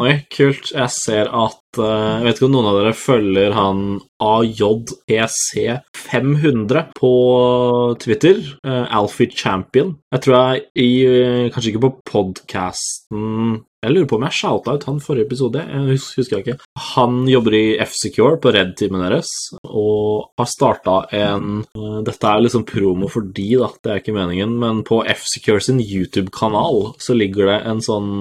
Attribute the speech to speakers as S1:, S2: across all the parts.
S1: Oi, kult. Jeg ser at Jeg vet ikke om noen av dere følger han AJEC500 på Twitter. Uh, Alfie Champion. Jeg tror jeg i uh, Kanskje ikke på podkasten jeg lurer på om jeg shouta ut han forrige episode. Jeg husker jeg ikke. Han jobber i F-Secure på Red-teamet deres og har starta en Dette er liksom promo for de, da, det er ikke meningen, men på F-Secure sin YouTube-kanal så ligger det en sånn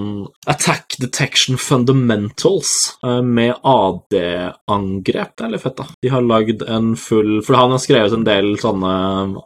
S1: Attack Detection Fundamentals uh, med AD-angrep. Det er litt fett, da. De har lagd en full For han har skrevet en del sånne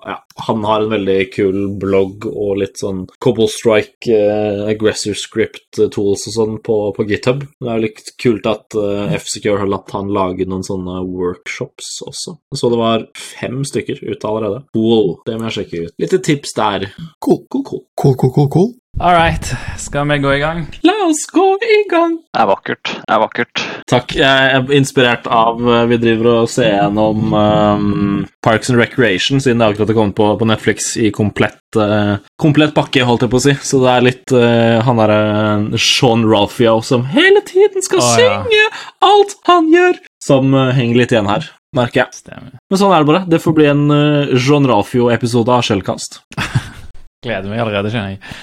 S1: ja, han har en veldig kul blogg og litt sånn Cobble Strike, eh, Aggressor Script uh, tools og sånn på, på, GitHub. Det er litt kult at eh, F-Secure har latt han lage noen sånne workshops også. Så det var fem stykker ute allerede. Cool. Det må jeg sjekke ut. Litt tips der.
S2: Cool,
S1: cool, cool.
S2: Cool, cool, cool, cool.
S3: All right, skal vi gå i gang?
S1: La oss gå i gang!
S4: Det er vakkert. Det er vakkert.
S1: Takk. Jeg er inspirert av Vi driver og ser gjennom um, Parks and Recreation, siden det akkurat har kommet på, på Netflix i komplett, uh, komplett pakke, holdt jeg på å si. Så det er litt uh, han derre uh, Sean Ralphio som hele tiden skal
S3: ja.
S1: synge alt han gjør, som uh, henger litt igjen her, merker jeg.
S3: Stemmer.
S1: Men sånn er det bare. Det får bli en uh, Jean Ralphio-episode av Skjellkast.
S3: Gleder meg allerede, kjenner jeg.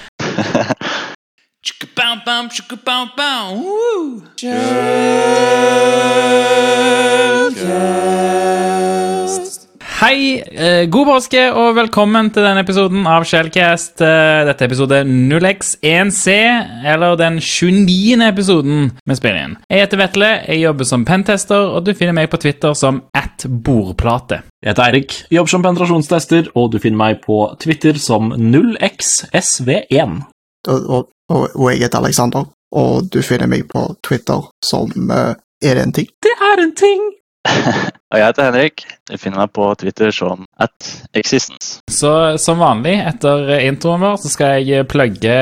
S3: Hei, eh, god påske og velkommen til denne episoden av Shellcast. Eh, Dette er episode 0x1C, eller den 29. episoden vi spiller inn. Jeg heter Vetle, jeg jobber som pentester, og du finner meg på Twitter som at bordplate.
S1: Jeg heter Eirik, jobber som penetrasjonstester, og du finner meg på Twitter som 0xsv1.
S2: Og, og, og, jeg heter Alexander, og du finner meg på Twitter som uh, Er det en ting?
S1: Det er en ting!
S4: Og jeg heter Henrik. Du finner meg på Twitter som at existence.
S3: Så som vanlig, etter introen vår, så skal jeg plugge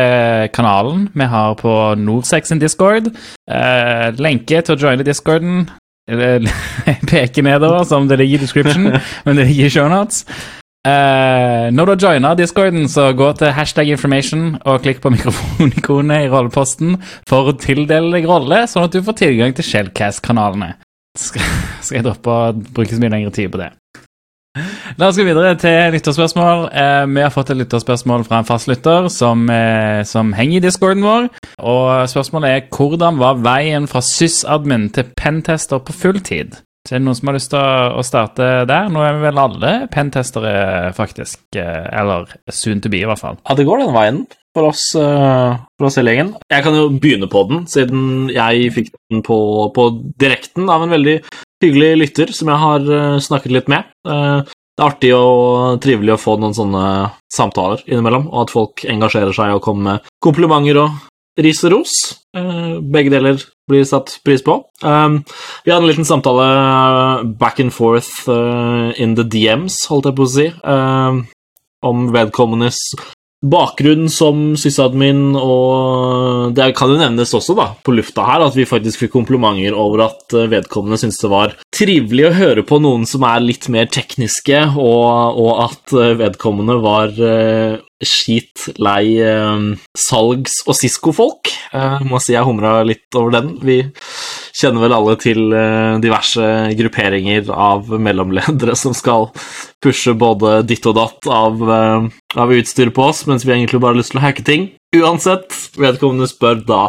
S3: kanalen vi har på Norsex sin Discord. Eh, lenke til å joine Discorden Jeg peker nedover, som det ligger i description, men det ligger i shownotes. Eh, når du har joina Discorden, så gå til hashtag information og klikk på mikrofonikonet i rolleposten for å tildele deg rolle, sånn at du får tilgang til Shellcast-kanalene. Skal, skal jeg droppe å bruke så mye lengre tid på det. La oss gå videre til lytterspørsmål. Uh, vi har fått et lytterspørsmål fra en fastlytter som, uh, som henger i discorden vår. Og spørsmålet er hvordan var veien fra sysadmin til pentester på fulltid? Så er det noen som har lyst til å, starte der? Nå er vi vel alle pentestere, faktisk. Eh, eller soon to be, i hvert fall.
S1: Ja, det går den veien for oss, eh, for oss hele gjengen. Jeg kan jo begynne på den, siden jeg fikk den på, på direkten av en veldig hyggelig lytter som jeg har eh, snakket litt med. Det er artig og trivelig å få noen sånne samtaler innimellom, og at folk engasjerer seg og kommer med komplimenter og ris og ros. Eh, Begge deler blir satt pris på. Um, Vi hadde en liten samtale eh, back and forth eh, in the DMs, holdt jeg på å si, um, om vedkommendes bakgrunn som sysadmin, og det kan jo nevnes også da, på lufta her at vi faktisk fikk komplimenter over at vedkommende syntes det var trivelig å høre på noen som er litt mer tekniske, og, og at vedkommende var skit lei eh, salgs- og Cisco-folk. Eh, må si jeg humra litt over den. Vi kjenner vel alle til eh, diverse grupperinger av mellomledere som skal pushe både ditt og datt av, eh, av utstyr på oss, mens vi egentlig bare har lyst til å hacke ting. Uansett, vedkommende spør da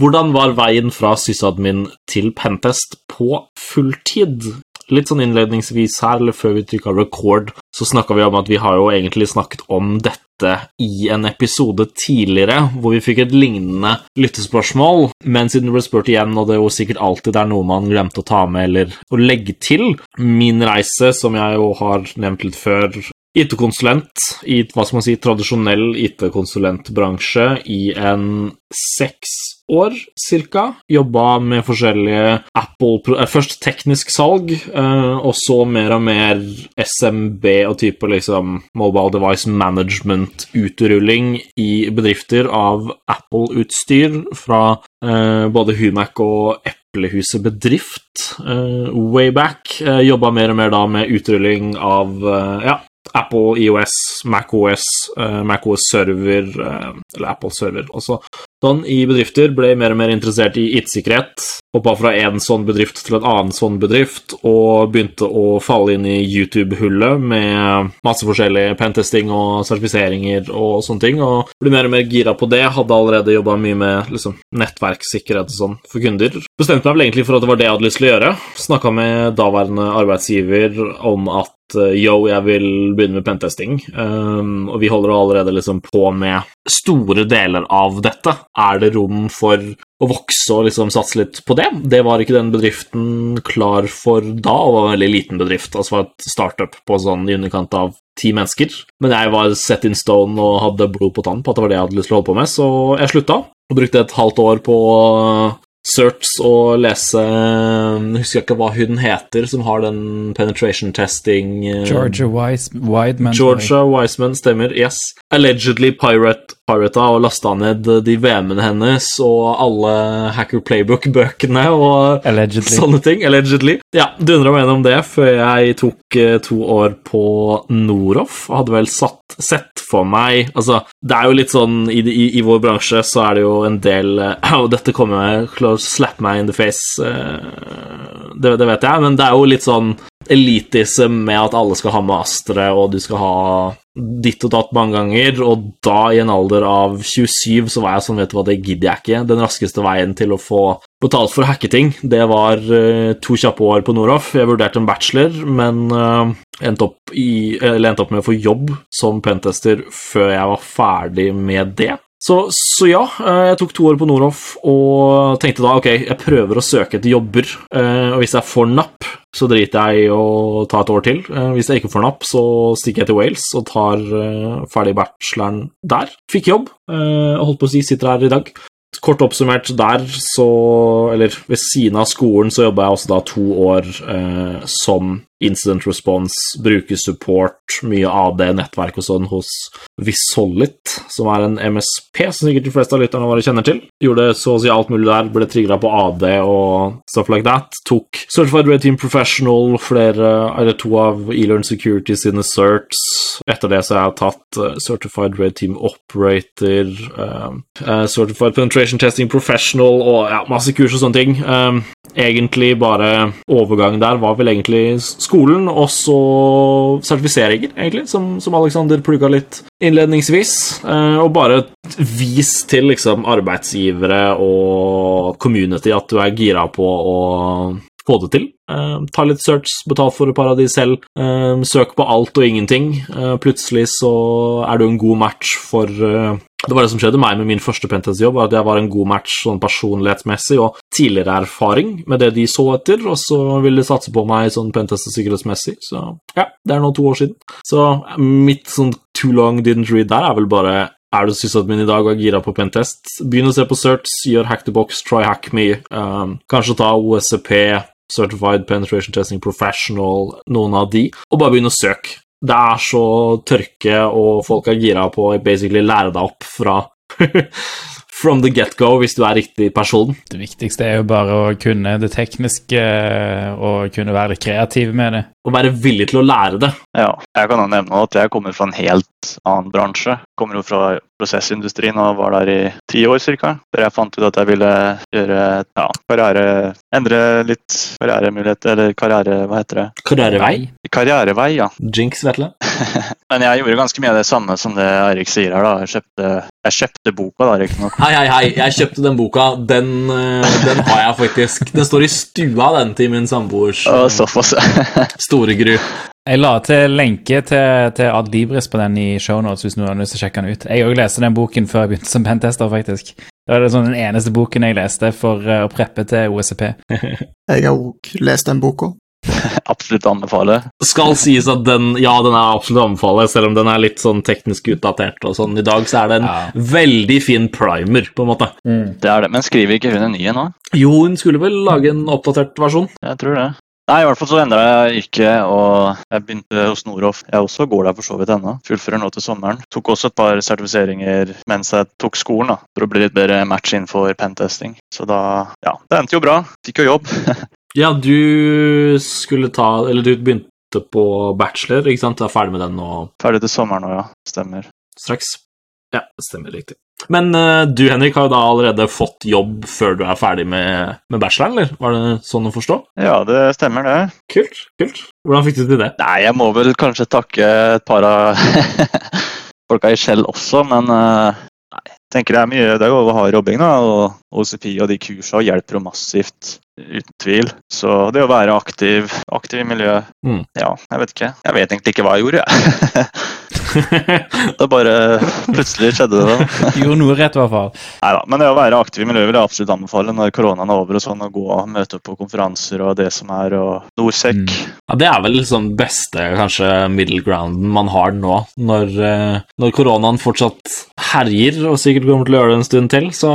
S1: hvordan var veien fra sysadmin til pentest på fulltid? Litt sånn innledningsvis her, eller før vi trykka record, så snakka vi om at vi har jo egentlig snakket om dette i en episode tidligere, hvor vi fikk et lignende lyttespørsmål, men siden det ble spurt igjen, og det er jo sikkert alltid det er noe man glemte å ta med eller å legge til, min reise, som jeg jo har nevnt litt før, IT-konsulent i hva skal man si, tradisjonell IT-konsulentbransje i en seks år cirka. Jobba med forskjellige Apple eh, Først teknisk salg, eh, og så mer og mer SMB og type liksom Mobile Device Management-utrulling i bedrifter av Apple-utstyr fra eh, både Humac og Eplehuset Bedrift uh, way back. Uh, Jobba mer og mer da med utrulling av uh, ja, Apple IOS, MacOS, uh, MacOS server, eh, eller Apple server, også sånn i bedrifter, ble mer og mer interessert i IT-sikkerhet. Hoppa fra en sånn bedrift til en annen sånn bedrift, og begynte å falle inn i YouTube-hullet med masse forskjellig pentesting og sertifiseringer og sånne ting, og ble mer og mer gira på det. Hadde allerede jobba mye med liksom, nettverkssikkerhet og sånn for kunder. Bestemte meg vel egentlig for at det var det jeg hadde lyst til å gjøre. Snakka med daværende arbeidsgiver om at eh, yo, jeg vil begynne med pentesting. Um, og vi holder allerede liksom på med store deler av dette. Er det rom for å vokse og liksom satse litt på det? Det var ikke den bedriften klar for da, og var en veldig liten bedrift. Altså var et startup på sånn i underkant av ti mennesker. Men jeg var set in stone og hadde blod på tann på at det var det jeg hadde lyst til å holde på med, så jeg slutta. Og brukte et halvt år på Certs og lese Husker Jeg ikke hva hun heter, som har den penetration testing eh,
S3: Georgia Wise, Wideman.
S1: Georgia Wiseman, stemmer. Yes. Allegedly pirate, pirata og lasta ned de VM-ene hennes og alle Hacker Playbook-bøkene og
S3: Allegedly.
S1: sånne ting. Allegedly. Ja, dundra meg gjennom det før jeg tok eh, to år på Noroff. og Hadde vel satt, sett for meg Altså, det er jo litt sånn i, i, i vår bransje så er det jo en del eh, Og dette kommer til å slappe meg in the face, eh, det, det vet jeg, men det er jo litt sånn elitism med at alle skal ha mastere, og du skal ha ditt og datt mange ganger, og da, i en alder av 27, så var jeg sånn, vet du hva, det gidder jeg ikke. Den raskeste veien til å få betalt for å hacke ting, det var uh, to kjappe år på Noroff. Jeg vurderte en bachelor, men uh, endte, opp i, endte opp med å få jobb som pentester før jeg var ferdig med det. Så, så, ja, eh, jeg tok to år på Noroff og tenkte da ok, jeg prøver å søke etter jobber. Og hvis jeg får napp, så driter jeg i å ta et år til. Eh, Hvis jeg ikke får napp, så stikker jeg til Wales og tar eh, ferdig bacheloren der. Fikk jobb, eh, og holdt på å si sitter her i dag. Kort oppsummert der, så Eller ved siden av skolen så jobba jeg også da to år eh, som incident response, brukersupport, mye AD, nettverk og sånn hos Visolit, som er en MSP, som sikkert de fleste av lytterne våre kjenner til. Gjorde så å si alt mulig der, ble trigga på AD og stuff like that. Tok Certified Red Team Professional, flere, eller to av Elearn Security sine certs. Etter det så har jeg tatt eh, Certified Red Team Operator, eh, Certified Penetration Testing Professional og ja, masse kurs og sånne ting. Um, egentlig bare overgang der var vel egentlig skolen, og så sertifiseringer, egentlig, som, som Alexander plugga litt innledningsvis. Eh, og bare vis til liksom arbeidsgivere og community at du er gira på å få det til. Eh, ta litt search, betal for et par av de selv. Eh, søk på alt og ingenting. Eh, plutselig så er du en god match for Det var det som skjedde meg med min første pentest-jobb, at jeg var en god match sånn personlighetsmessig og tidligere erfaring med det de så etter, og så ville de satse på meg sånn Pentest sikkerhetsmessig, Så ja, det er nå to år siden. Så mitt sånn too long didn't read der er vel bare er du sysadmin i dag og er gira på pentest, begynn å se på certs, gjør hack the box, try hack me. Um, kanskje ta OSCP, Certified Penetration Testing Professional, noen av de, og bare begynn å søke. Det er så tørke, og folk er gira på å basically lære deg opp fra from the get-go hvis du er riktig person.
S3: Det viktigste er jo bare å kunne det tekniske og kunne være kreativ med det.
S1: Og være villig til å lære det.
S4: Ja, jeg kan jo nevne at jeg kommer fra en helt annen bransje. Kommer jo fra prosessindustrien og var der i ti år ca. Der jeg fant ut at jeg ville gjøre ja, karriere Endre litt karrieremuligheter, eller karriere... Hva heter det?
S1: Karrierevei.
S4: Karrierevei, ja.
S1: Jinx, Vetle.
S4: Men jeg gjorde ganske mye av det samme som det Eirik sier her. da. Jeg kjøpte, jeg kjøpte boka, da, riktignok.
S1: Hei, hei, hei, jeg kjøpte den boka. Den, eh, den har jeg faktisk. Den står i stua, den, til min samboers eh,
S4: såpass.
S1: store gru.
S3: Jeg la til lenke til, til Ad Libris på den i shownotes hvis noen har lyst til å sjekke den ut. Jeg òg leste den boken før jeg begynte som pentester, faktisk. Det var sånn den eneste boken jeg leste for eh, å preppe til OSCP.
S2: Jeg har òg lest den boka.
S4: Absolutt anbefale.
S1: Skal sies at den ja, den er absolutt anbefaler, anbefale, selv om den er litt sånn teknisk utdatert. og sånn. I dag så er det en
S3: Ja.
S1: veldig fin primer, på en måte.
S4: Det er det. Men skriver ikke hun en ny en nå?
S1: Jo, hun skulle vel lage en oppdatert versjon.
S4: Jeg tror det. Nei, i hvert fall så endra jeg yrke, og jeg begynte hos Noroff. Jeg også går der for så vidt ennå. Fullfører nå til sommeren. Tok også et par sertifiseringer mens jeg tok skolen, da, for å bli litt bedre match innenfor pentesting. Så da Ja, det endte jo bra. Fikk jo jobb.
S1: Ja, du skulle ta Eller du begynte på bachelor, ikke sant? Du er ferdig med den nå
S4: Ferdig til sommeren nå, ja. Stemmer.
S1: straks. Ja, det stemmer riktig. Men uh, du, Henrik, har jo da allerede fått jobb før du er ferdig med, med bacheloren, eller? Var det sånn å forstå?
S4: Ja, det stemmer, det.
S1: Kult. kult. Hvordan fikk du til det?
S4: Nei, jeg må vel kanskje takke et par av folka i Shell også, men uh, nei, jeg tenker det er mye Det er jo hard jobbing, da. Og OCP og de kursa hjelper jo massivt, uten tvil. Så det å være aktiv, aktiv i miljøet
S1: Mm.
S4: Ja, jeg vet ikke. Jeg vet egentlig ikke hva jeg gjorde, jeg. det bare Plutselig skjedde det. da.
S3: Gjorde noe rett, i hvert fall.
S4: Neida, men det å være aktiv i miljøet vil jeg absolutt anbefale når koronaen er over. og sånn, Å gå og møte opp på konferanser og det som er, og Norsec.
S3: Mm.
S1: Ja, Det er vel liksom beste kanskje middle grounden man har nå, når, eh, når koronaen fortsatt herjer, og sikkert kommer til å gjøre det en stund til, så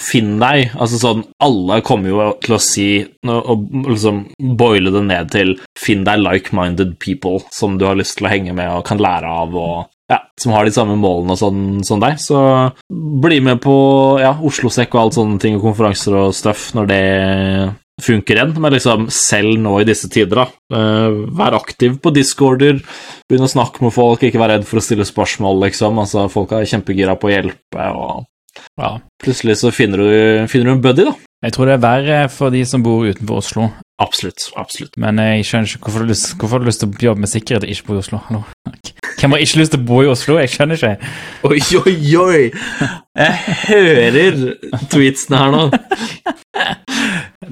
S1: finn deg. Altså sånn, Alle kommer jo til å si og liksom boile det ned til finn deg like-minded people som du har lyst til å henge med og kan lære av, og ja, som har de samme målene og sånn som deg. Så bli med på ja, Oslo-sekk og alt sånne ting, og konferanser og stuff når det funker igjen, men liksom selv nå i disse tider, da. eh, vær aktiv på discorder, begynn å snakke med folk, ikke vær redd for å stille spørsmål, liksom. Altså, folk er kjempegira på å hjelpe, og
S3: Ja.
S1: plutselig så finner du, finner du en buddy, da.
S3: Jeg tror det er verre for de som bor utenfor Oslo.
S1: Absolutt. Absolutt.
S3: Men jeg skjønner ikke hvorfor du har lyst, hvorfor har du lyst til å jobbe med sikkerhet og ikke bo i Oslo. Hallo? Hvem har ikke lyst til å bo i Oslo? Jeg skjønner ikke.
S1: Oi, oi, oi! Jeg hører tweetsene her nå.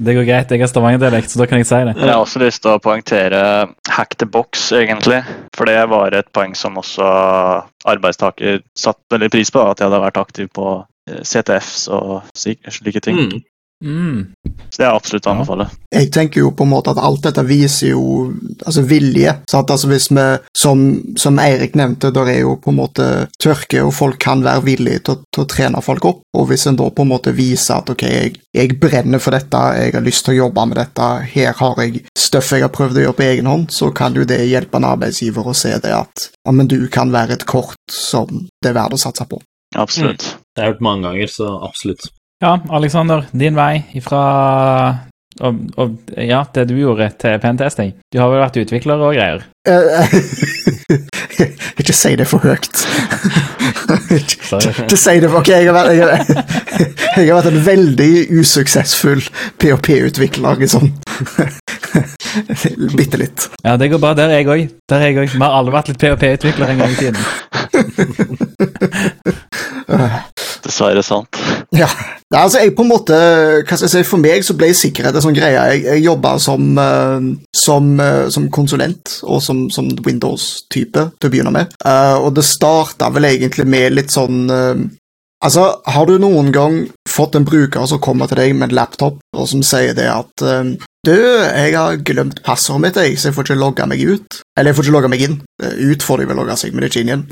S3: Det går greit, jeg har Stavanger-dialekt, så da kan jeg si det.
S4: Jeg har også lyst til å poengtere hack the box, egentlig. For det var et poeng som også arbeidstaker satte veldig pris på. At jeg hadde vært aktiv på eh, CTFs og slike ting.
S1: Mm.
S3: Mm.
S4: Så det er absolutt å anbefale.
S2: Jeg tenker jo på en måte at alt dette viser jo altså vilje. Sant? Altså hvis vi, som, som Eirik nevnte, der er jo på en måte tørke, og folk kan være villige til, til å trene folk opp. Og hvis en da på en måte viser at ok, jeg, jeg brenner for dette, jeg har lyst til å jobbe med dette, her har jeg støff jeg har prøvd å gjøre på egen hånd, så kan jo det hjelpe en arbeidsgiver å se det at ja, men du kan være et kort som det er verdt å satse på.
S4: Absolutt.
S1: Det har jeg hørt mange ganger, så absolutt.
S3: Ja, Alexander, din vei ifra og, og, ja, det du gjorde til pentesting. Du har vel vært utvikler og greier?
S2: Uh, ikke si det for høyt. ikke, si det for Ok, jeg har vært, jeg har, jeg har vært en veldig usuksessfull PHP-utvikler sånn Bitte litt.
S3: Ja, det går bra. Er. Der er jeg òg. Vi har alle vært litt PHP-utvikler en gang i tiden.
S4: Dessverre sant.
S2: Ja. Altså, jeg på en måte hva skal jeg si, For meg så ble sikkerhet en sånn greie. Jeg, jeg jobba som, eh, som, eh, som konsulent og som, som Windows-type til å begynne med. Eh, og det starta vel egentlig med litt sånn Altså, har du noen gang fått en bruker som kommer til deg med en laptop, og som sier det at eh, Du, jeg har glemt passordet mitt, jeg, så jeg får ikke logga meg ut. Eller jeg får ikke logga meg inn. Eh, Ut får de vel logga seg, men ikke inn igjen.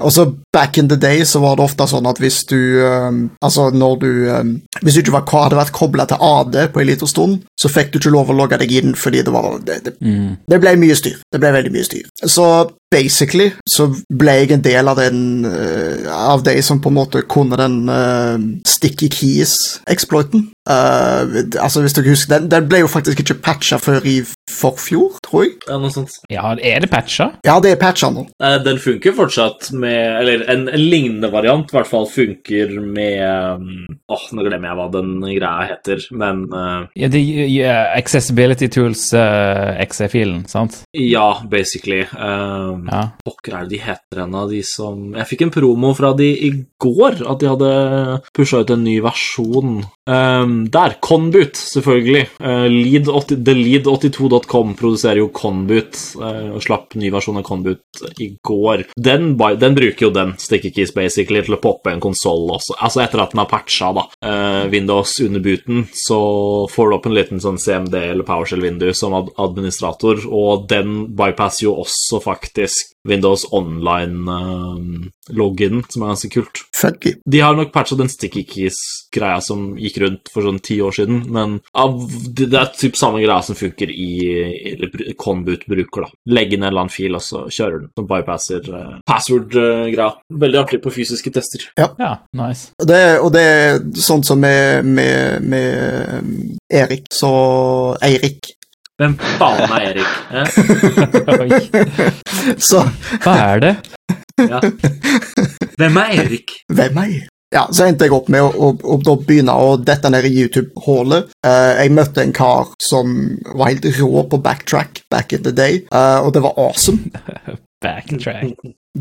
S2: Og så back in the day så var det ofte sånn at hvis du um, Altså når du um, Hvis du ikke var, hadde vært kobla til AD på en liten stund, så fikk du ikke lov å logge deg inn fordi det var det, det,
S3: Mm.
S2: det ble mye styr. Det ble veldig mye styr. Så basically så ble jeg en del av den uh, Av de som på en måte kunne den uh, sticky keys-exploiten. Uh, altså, hvis dere husker den, den ble jo faktisk ikke patcha før i forfjor, tror jeg.
S1: Ja, noe sånt.
S3: Ja, er det patcha?
S2: Ja, det er patcha nå.
S1: Uh, Den funker fortsatt med Eller en, en lignende variant i hvert fall funker med um, Åh, nå glemmer jeg hva den greia heter, men uh,
S3: Ja, det, yeah, accessibility Tools uh, XE-filen, sant?
S1: ja, basically. Um,
S3: Ja.
S1: Pokker er det de heter en av de som Jeg fikk en promo fra de i går, at de hadde pusha ut en ny versjon. Um, der! Conboot, selvfølgelig. Uh, lead 80, TheLead82.com produserer jo Conboot, uh, og slapp ny versjon av Conboot i går. Den, den bruker jo den stikkekeys basically til å poppe en konsoll også. Altså etter at den har patcha da, uh, Windows under booten, så får du opp en liten sånn CMD eller PowerShell-vindu som ad administrator, og den bypasser jo også faktisk Windows Online-login, som er ganske kult.
S2: Funky.
S1: De har nok patcha den sticky keys-greia som gikk rundt for sånn ti år siden, men av, det det er typ samme greia som funker i Conboot bruker, da. Legge ned en eller annen fil, og så kjører den, som bypasser uh, password-greia. Veldig artig på fysiske tester.
S3: ja, nice.
S2: Og det, og det er sånn som med, med, med um, Erik, så Eirik.
S1: Hvem faen er Erik? Eh?
S2: Så
S3: Hva er det?
S1: Ja. Hvem er Erik?
S2: Hvem er jeg? Ja, så endte jeg opp med å, å, å begynne å dette ned i YouTube-hullet. Uh, jeg møtte en kar som var helt rå på backtrack back in the day, uh, og det var awesome.
S3: Backtrack.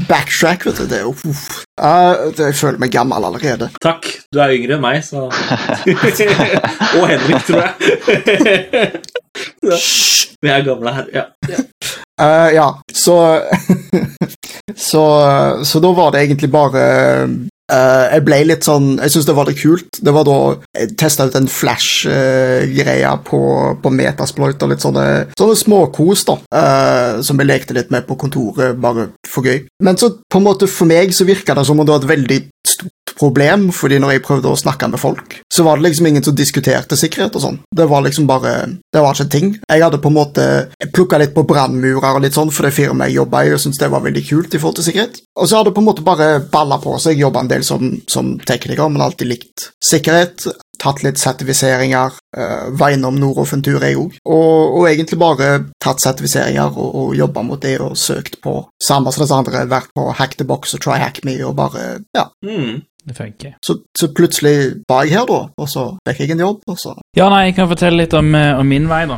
S2: Backtrack, vet du, det er jo. Eh, det, Jeg føler meg gammel allerede.
S1: Takk, du er yngre enn meg, så Og Henrik, tror jeg. Vi er gamle her, ja.
S2: uh, ja, så så, så da var det egentlig bare eh, Jeg ble litt sånn Jeg syns det var litt kult. Det var da jeg testa ut en Flash-greie på, på Metasploit og litt sånne, sånne småkos, da. uh, som jeg lekte litt med på kontoret, bare for gøy. Men så på en måte for meg så virka det som om det var et veldig problem, fordi når jeg prøvde å snakke med folk, så var det liksom ingen som diskuterte sikkerhet og sånn. Det var liksom bare Det var ikke en ting. Jeg hadde på en måte plukka litt på brannmurer og litt sånn for det firmaet jeg jobba i, og syntes det var veldig kult i forhold til sikkerhet. Og så hadde det på en måte bare balla på seg. Jobba en del som, som tekniker, men alltid likt sikkerhet. Tatt litt sertifiseringer. Uh, var innom Norov tur, jeg òg. Og, og egentlig bare tatt sertifiseringer og, og jobba mot det og søkt på samme som disse andre. Vært på Hack the Box og Try Hack Me og bare Ja.
S1: Mm.
S3: Det funker.
S2: Så, så plutselig var jeg her, da, og så fikk jeg en jobb, og så
S3: Ja, nei, jeg kan fortelle litt om, eh, om min vei, da.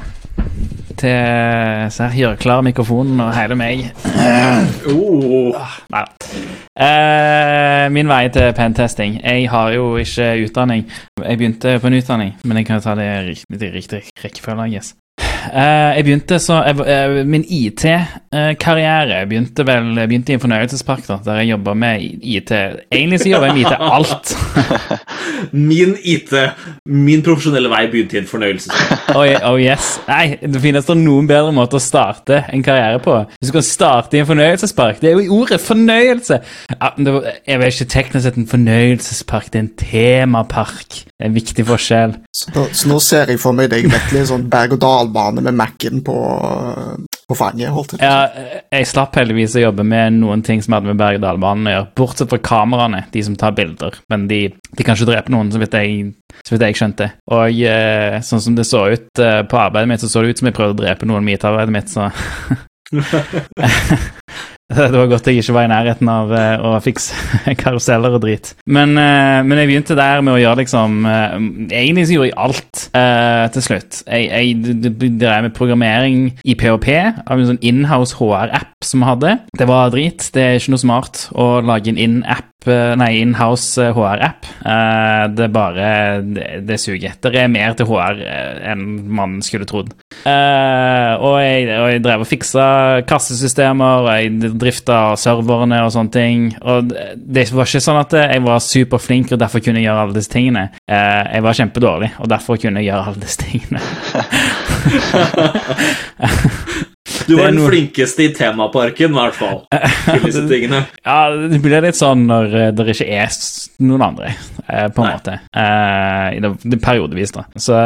S3: Til Så her gjør klar mikrofonen og hele meg.
S1: Oh.
S3: Nei da. Eh, min vei til pentesting. Jeg har jo ikke utdanning. Jeg begynte på en utdanning, men jeg kan ta det i riktig, riktig rekkefølge. Yes. Eh, jeg begynte så jeg, eh, Min IT-karriere begynte vel begynte i en fornøyelsespark, da, der jeg jobba med IT. Egentlig så jobber jeg med IT alt.
S1: Min IT, min profesjonelle vei begynte i en fornøyelsespark.
S3: Oh, oh yes. Nei, det finnes da noen bedre måter å starte en karriere på. Hvis du kan starte i en fornøyelsespark Det er jo i ordet fornøyelse! Jeg vet ikke teknisk sett en fornøyelsespark, det er en temapark. Det er en viktig forskjell.
S2: Så, så nå ser jeg for meg deg virkelig sånn berg-og-dal-bane med Mac-en på, på fanget. holdt jeg.
S3: Ja, jeg slapp heldigvis å jobbe med noen ting som hadde med berg-og-dal-banen å gjøre, bortsett fra kameraene, de som tar bilder. Men de, de kan ikke drepe noen, så vidt jeg, så vidt jeg skjønte. Og eh, sånn som det så ut eh, på arbeidet mitt, så så det ut som jeg prøvde å drepe noen med IT-arbeidet mitt, så Det var godt jeg ikke var i nærheten av eh, å fikse karuseller og drit. Men, eh, men jeg begynte der med å gjøre liksom eh, Egentlig så gjorde jeg alt uh, til slutt. Jeg, jeg drev med programmering i PHP av en sånn inhouse HR-app som vi hadde. Det var drit. Det er ikke noe smart å lage en in-app Nei, inhouse eh, HR-app. Eh, det er bare det, det suger. Det er mer til HR eh, enn man skulle trodd. Eh, og, jeg, og jeg drev og fiksa kassesystemer, og jeg drifta serverne og sånne ting. Og det- det var ikke sånn at jeg var superflink og derfor kunne jeg gjøre alle disse tingene. Eh, jeg var kjempedårlig, og derfor kunne jeg gjøre alle disse tingene.
S1: Du var den flinkeste i temaparken, i hvert fall. Til disse tingene.
S3: Ja, det blir litt sånn når eh, det ikke er noen andre, eh, på en
S1: Nei.
S3: måte. Uh, i det, det Periodevis, da. Så,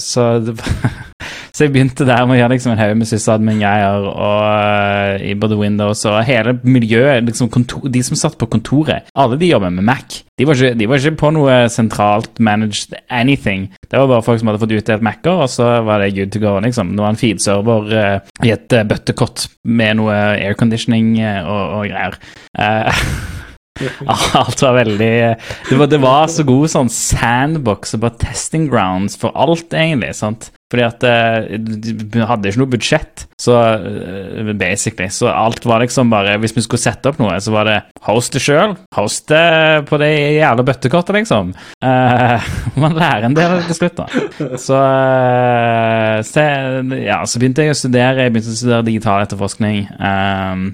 S3: så det, Så jeg begynte der med å gjøre liksom en haug med sysadmin-greier og uh, i både Windows og hele miljøet. liksom kontor, De som satt på kontoret, alle de jobber med Mac. De var, ikke, de var ikke på noe sentralt managed anything. Det var bare folk som hadde fått utdelt Mac-er, og så var det good to go. liksom. Det var en feed-server uh, i et uh, bøttekott med noe airconditioning eh, og, og greier. Uh, Alt var veldig det var, det var så god sånn sandbox og bare testing grounds for alt, egentlig. sant? Fordi at de hadde ikke noe budsjett, så eh, basically. Så alt var liksom bare Hvis vi skulle sette opp noe, så var det host det sjøl. Host det på det jævla bøttekortet, liksom. Uh, man lærer en del til slutt, da. Så, uh, se, ja, så begynte jeg å studere. Jeg begynte å studere digital etterforskning. Um,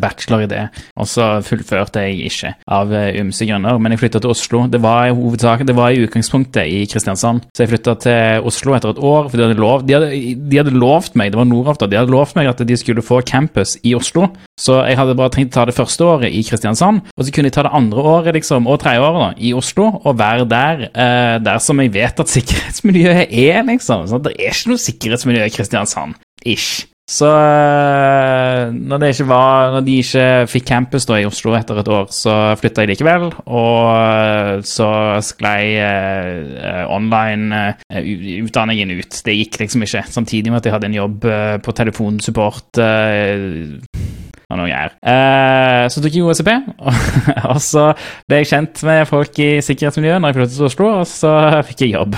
S3: bachelor i det. Og så fullførte jeg ikke, av eh, ymse grunner. Men jeg flytta til Oslo. Det var i hovedsak, det var i utgangspunktet i Kristiansand. Så jeg flytta til Oslo etter et år. For de hadde, lov, de, hadde, de hadde lovt meg, det var Nordavta, de hadde lovt meg at de skulle få campus i Oslo. Så jeg hadde bare tenkt å ta det første året i Kristiansand, og så kunne jeg ta det andre året liksom, og tredje året da, i Oslo, og være der, eh, der som jeg vet at sikkerhetsmiljøet er, liksom. Sånn, det er ikke noe sikkerhetsmiljø i Kristiansand. Ish. Så øh, når, det ikke var, når de ikke fikk campus da i Oslo etter et år, så flytta jeg likevel. Og øh, så sklei eh, online-utdanningen ut. Det gikk liksom ikke. Samtidig med at jeg hadde en jobb eh, på telefonsupport. øh, og noe greier. Eh, så tok jeg OSP, og så ble jeg kjent med folk i sikkerhetsmiljøet når jeg flyttet til Oslo, og så fikk jeg jobb.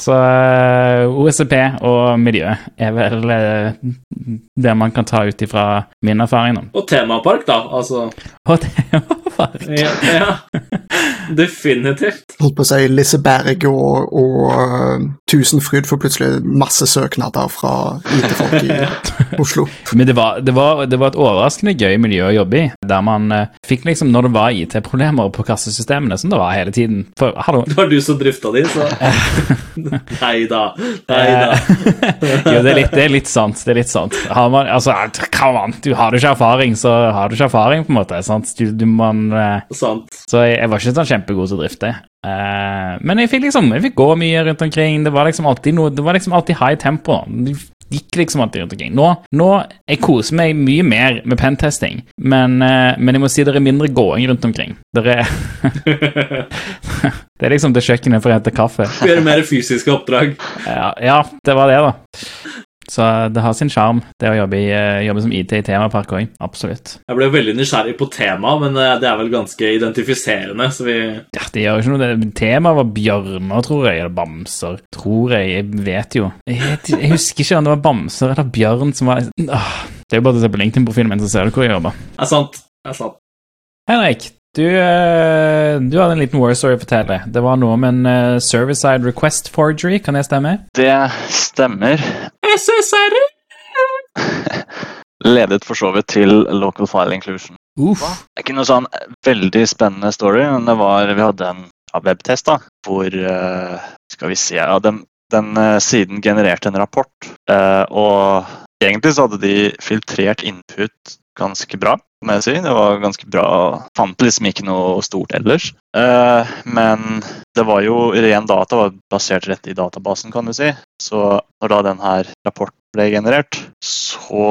S3: Så OSP OSCP og miljø er vel uh, det man kan ta ut ifra min erfaring.
S1: Og temapark, da. Altså
S3: Og temapark.
S1: Ja. ja. Definitivt.
S2: Holdt på å si Liseberg og, og uh, Tusenfryd får plutselig masse søknader fra IT-folk i Oslo.
S3: Men det var, det, var, det var et overraskende gøy miljø å jobbe i, der man uh, fikk liksom, når det var IT-problemer på kassesystemene, som det var hele tiden For hallo
S1: Det var du som drifta de, så Nei da. Nei da.
S3: jo, det er, litt, det er litt sant. Det er litt sant. Har man, altså, come on, du har du ikke erfaring, så har du ikke erfaring, på en måte. sant? Du, du man, uh,
S1: Sant.
S3: så jeg, jeg var ikke sånn kjempegod til å drifte. Uh, men jeg fikk liksom, jeg fikk gå mye rundt omkring. Det var liksom alltid noe, det var liksom alltid high tempo. Det gikk liksom alltid rundt omkring. Nå, nå jeg koser meg mye mer med pentesting, men, uh, men jeg må si det er mindre gåing rundt omkring. Det er, det er liksom til kjøkkenet for å hente kaffe.
S1: Gjøre mer fysiske oppdrag.
S3: Ja, ja, det var det, da. Så det har sin sjarm, det å jobbe, i, eh, jobbe som IT i temapark òg. Absolutt.
S1: Jeg ble veldig nysgjerrig på temaet, men eh, det er vel ganske identifiserende, så vi
S3: Ja, det gjør jo ikke noe. Det- Temaet var bjørner, tror jeg, eller bamser. Tror jeg. Jeg vet jo. Jeg, jeg husker ikke om det var bamser eller bjørn som var Åh, Det er jo bare å se på LinkedIn-profilen min, så ser du hvor jeg jobber.
S1: Det er sant. Det Er sant.
S3: Henrik, du, eh, du hadde en liten war story å fortelle. Det var noe om en eh, service-side request forgery, kan det stemme?
S4: Det stemmer.
S1: SSR!
S4: Ledet for så vidt til local file inclusion.
S3: Uff.
S4: Det er ikke noe sånn veldig spennende story, men det var, vi hadde en ja, webtest da, hvor uh, Skal vi se ja, Den, den uh, siden genererte en rapport, uh, og egentlig så hadde de filtrert input ganske bra, må jeg si. Det var ganske bra. Fant liksom ikke noe stort ellers. Eh, men det var jo ren data, var basert rett i databasen, kan du si. Så når da den her rapporten ble generert, så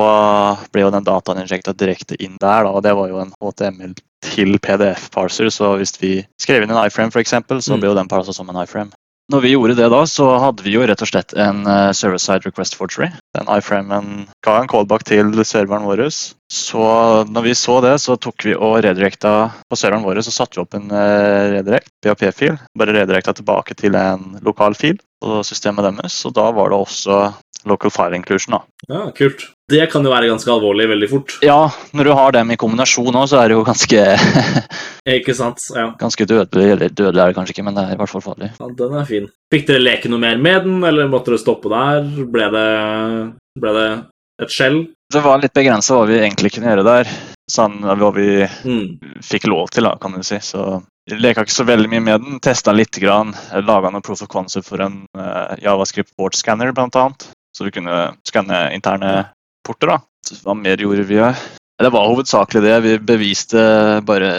S4: ble jo den dataen injekta direkte inn der. Da, og det var jo en HTML til PDF-parser, så hvis vi skrev inn en iframe f.eks., så
S1: Mm.
S4: ble jo den parsa som en iframe. Når vi gjorde det da, så hadde vi jo rett og slett en uh, server-side request forgery. Den iframen ga en callback til serveren vår. Så når vi så det, så tok vi og redirecta på serveren vår, så satte vi opp en redirekt redirect, PHP-fil. Bare redirecta tilbake til en lokal fil på systemet deres. Og da var det også local file inclusion. da.
S1: Ja, kult. Det kan jo være ganske alvorlig veldig fort.
S4: Ja, når du har dem i kombinasjon òg, så er det jo ganske,
S1: Ikke sant? Ja.
S4: ganske dødelig. Eller dødelig er det kanskje ikke, men det er i hvert fall farlig.
S1: ja, den er fin. Fikk dere leke noe mer med den, eller måtte dere stoppe der? Ble det, ble det et skjell?
S4: Det var litt begrensa hva vi egentlig kunne gjøre der. Sånn hva vi
S1: Mm.
S4: fikk lov til, da, kan du si. Så leka ikke så veldig mye med den. Testa litt, grann. Laga noe proof of concept for en uh, Javascript board scanner, annet. Så vi kunne skanne interne porter, da. Så Hva mer gjorde vi? Det var hovedsakelig det. Vi beviste bare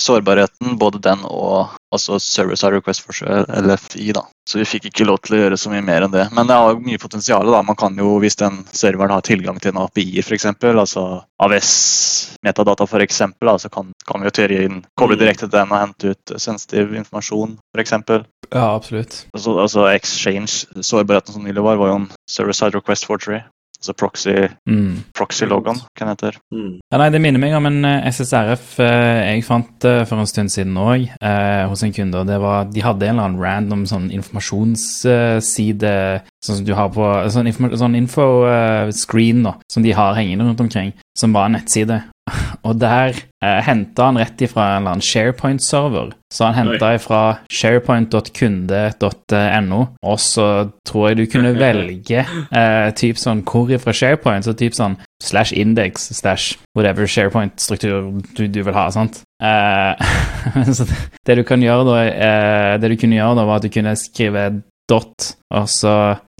S4: sårbarheten, både den og altså Service Side Request for LFI. da. Så vi fikk ikke lov til å gjøre så mye mer enn det. Men det har mye potensial. da. Man kan jo, Hvis den serveren har tilgang til en API, f.eks., altså AVS-metadata f.eks., så kan, kan vi jo teori inn, koble
S1: Mm.
S4: direkte til den og hente ut sensitiv informasjon, f.eks.
S3: Ja, absolutt.
S4: Altså, altså Exchange, sårbarheten som nylig var, var jo en Service Side Request Forgery. Altså proxy,
S3: Mm.
S4: proxy-logoen, hva den heter.
S1: Mm.
S3: Ja, nei, Det minner meg om en eh, SSRF eh, jeg fant eh, for en stund siden òg, eh, hos en kunde. og det var, De hadde en eller annen random sånn informasjonsside sånn som du har på sånn, informa sånn info-screen da, som de har hengende rundt omkring, som var en nettside. Og der eh, henta han rett ifra en eller annen SharePoint-server. Så han henta ifra sharepoint.kunde.no, og så tror jeg du kunne velge eh, typ sånn hvor ifra SharePoint, så typ sånn slash index slash whatever SharePoint-struktur du, du vil ha, sant? Eh, så det, det du kan gjøre da, eh, det du kunne gjøre da, var at du kunne skrive dot, og så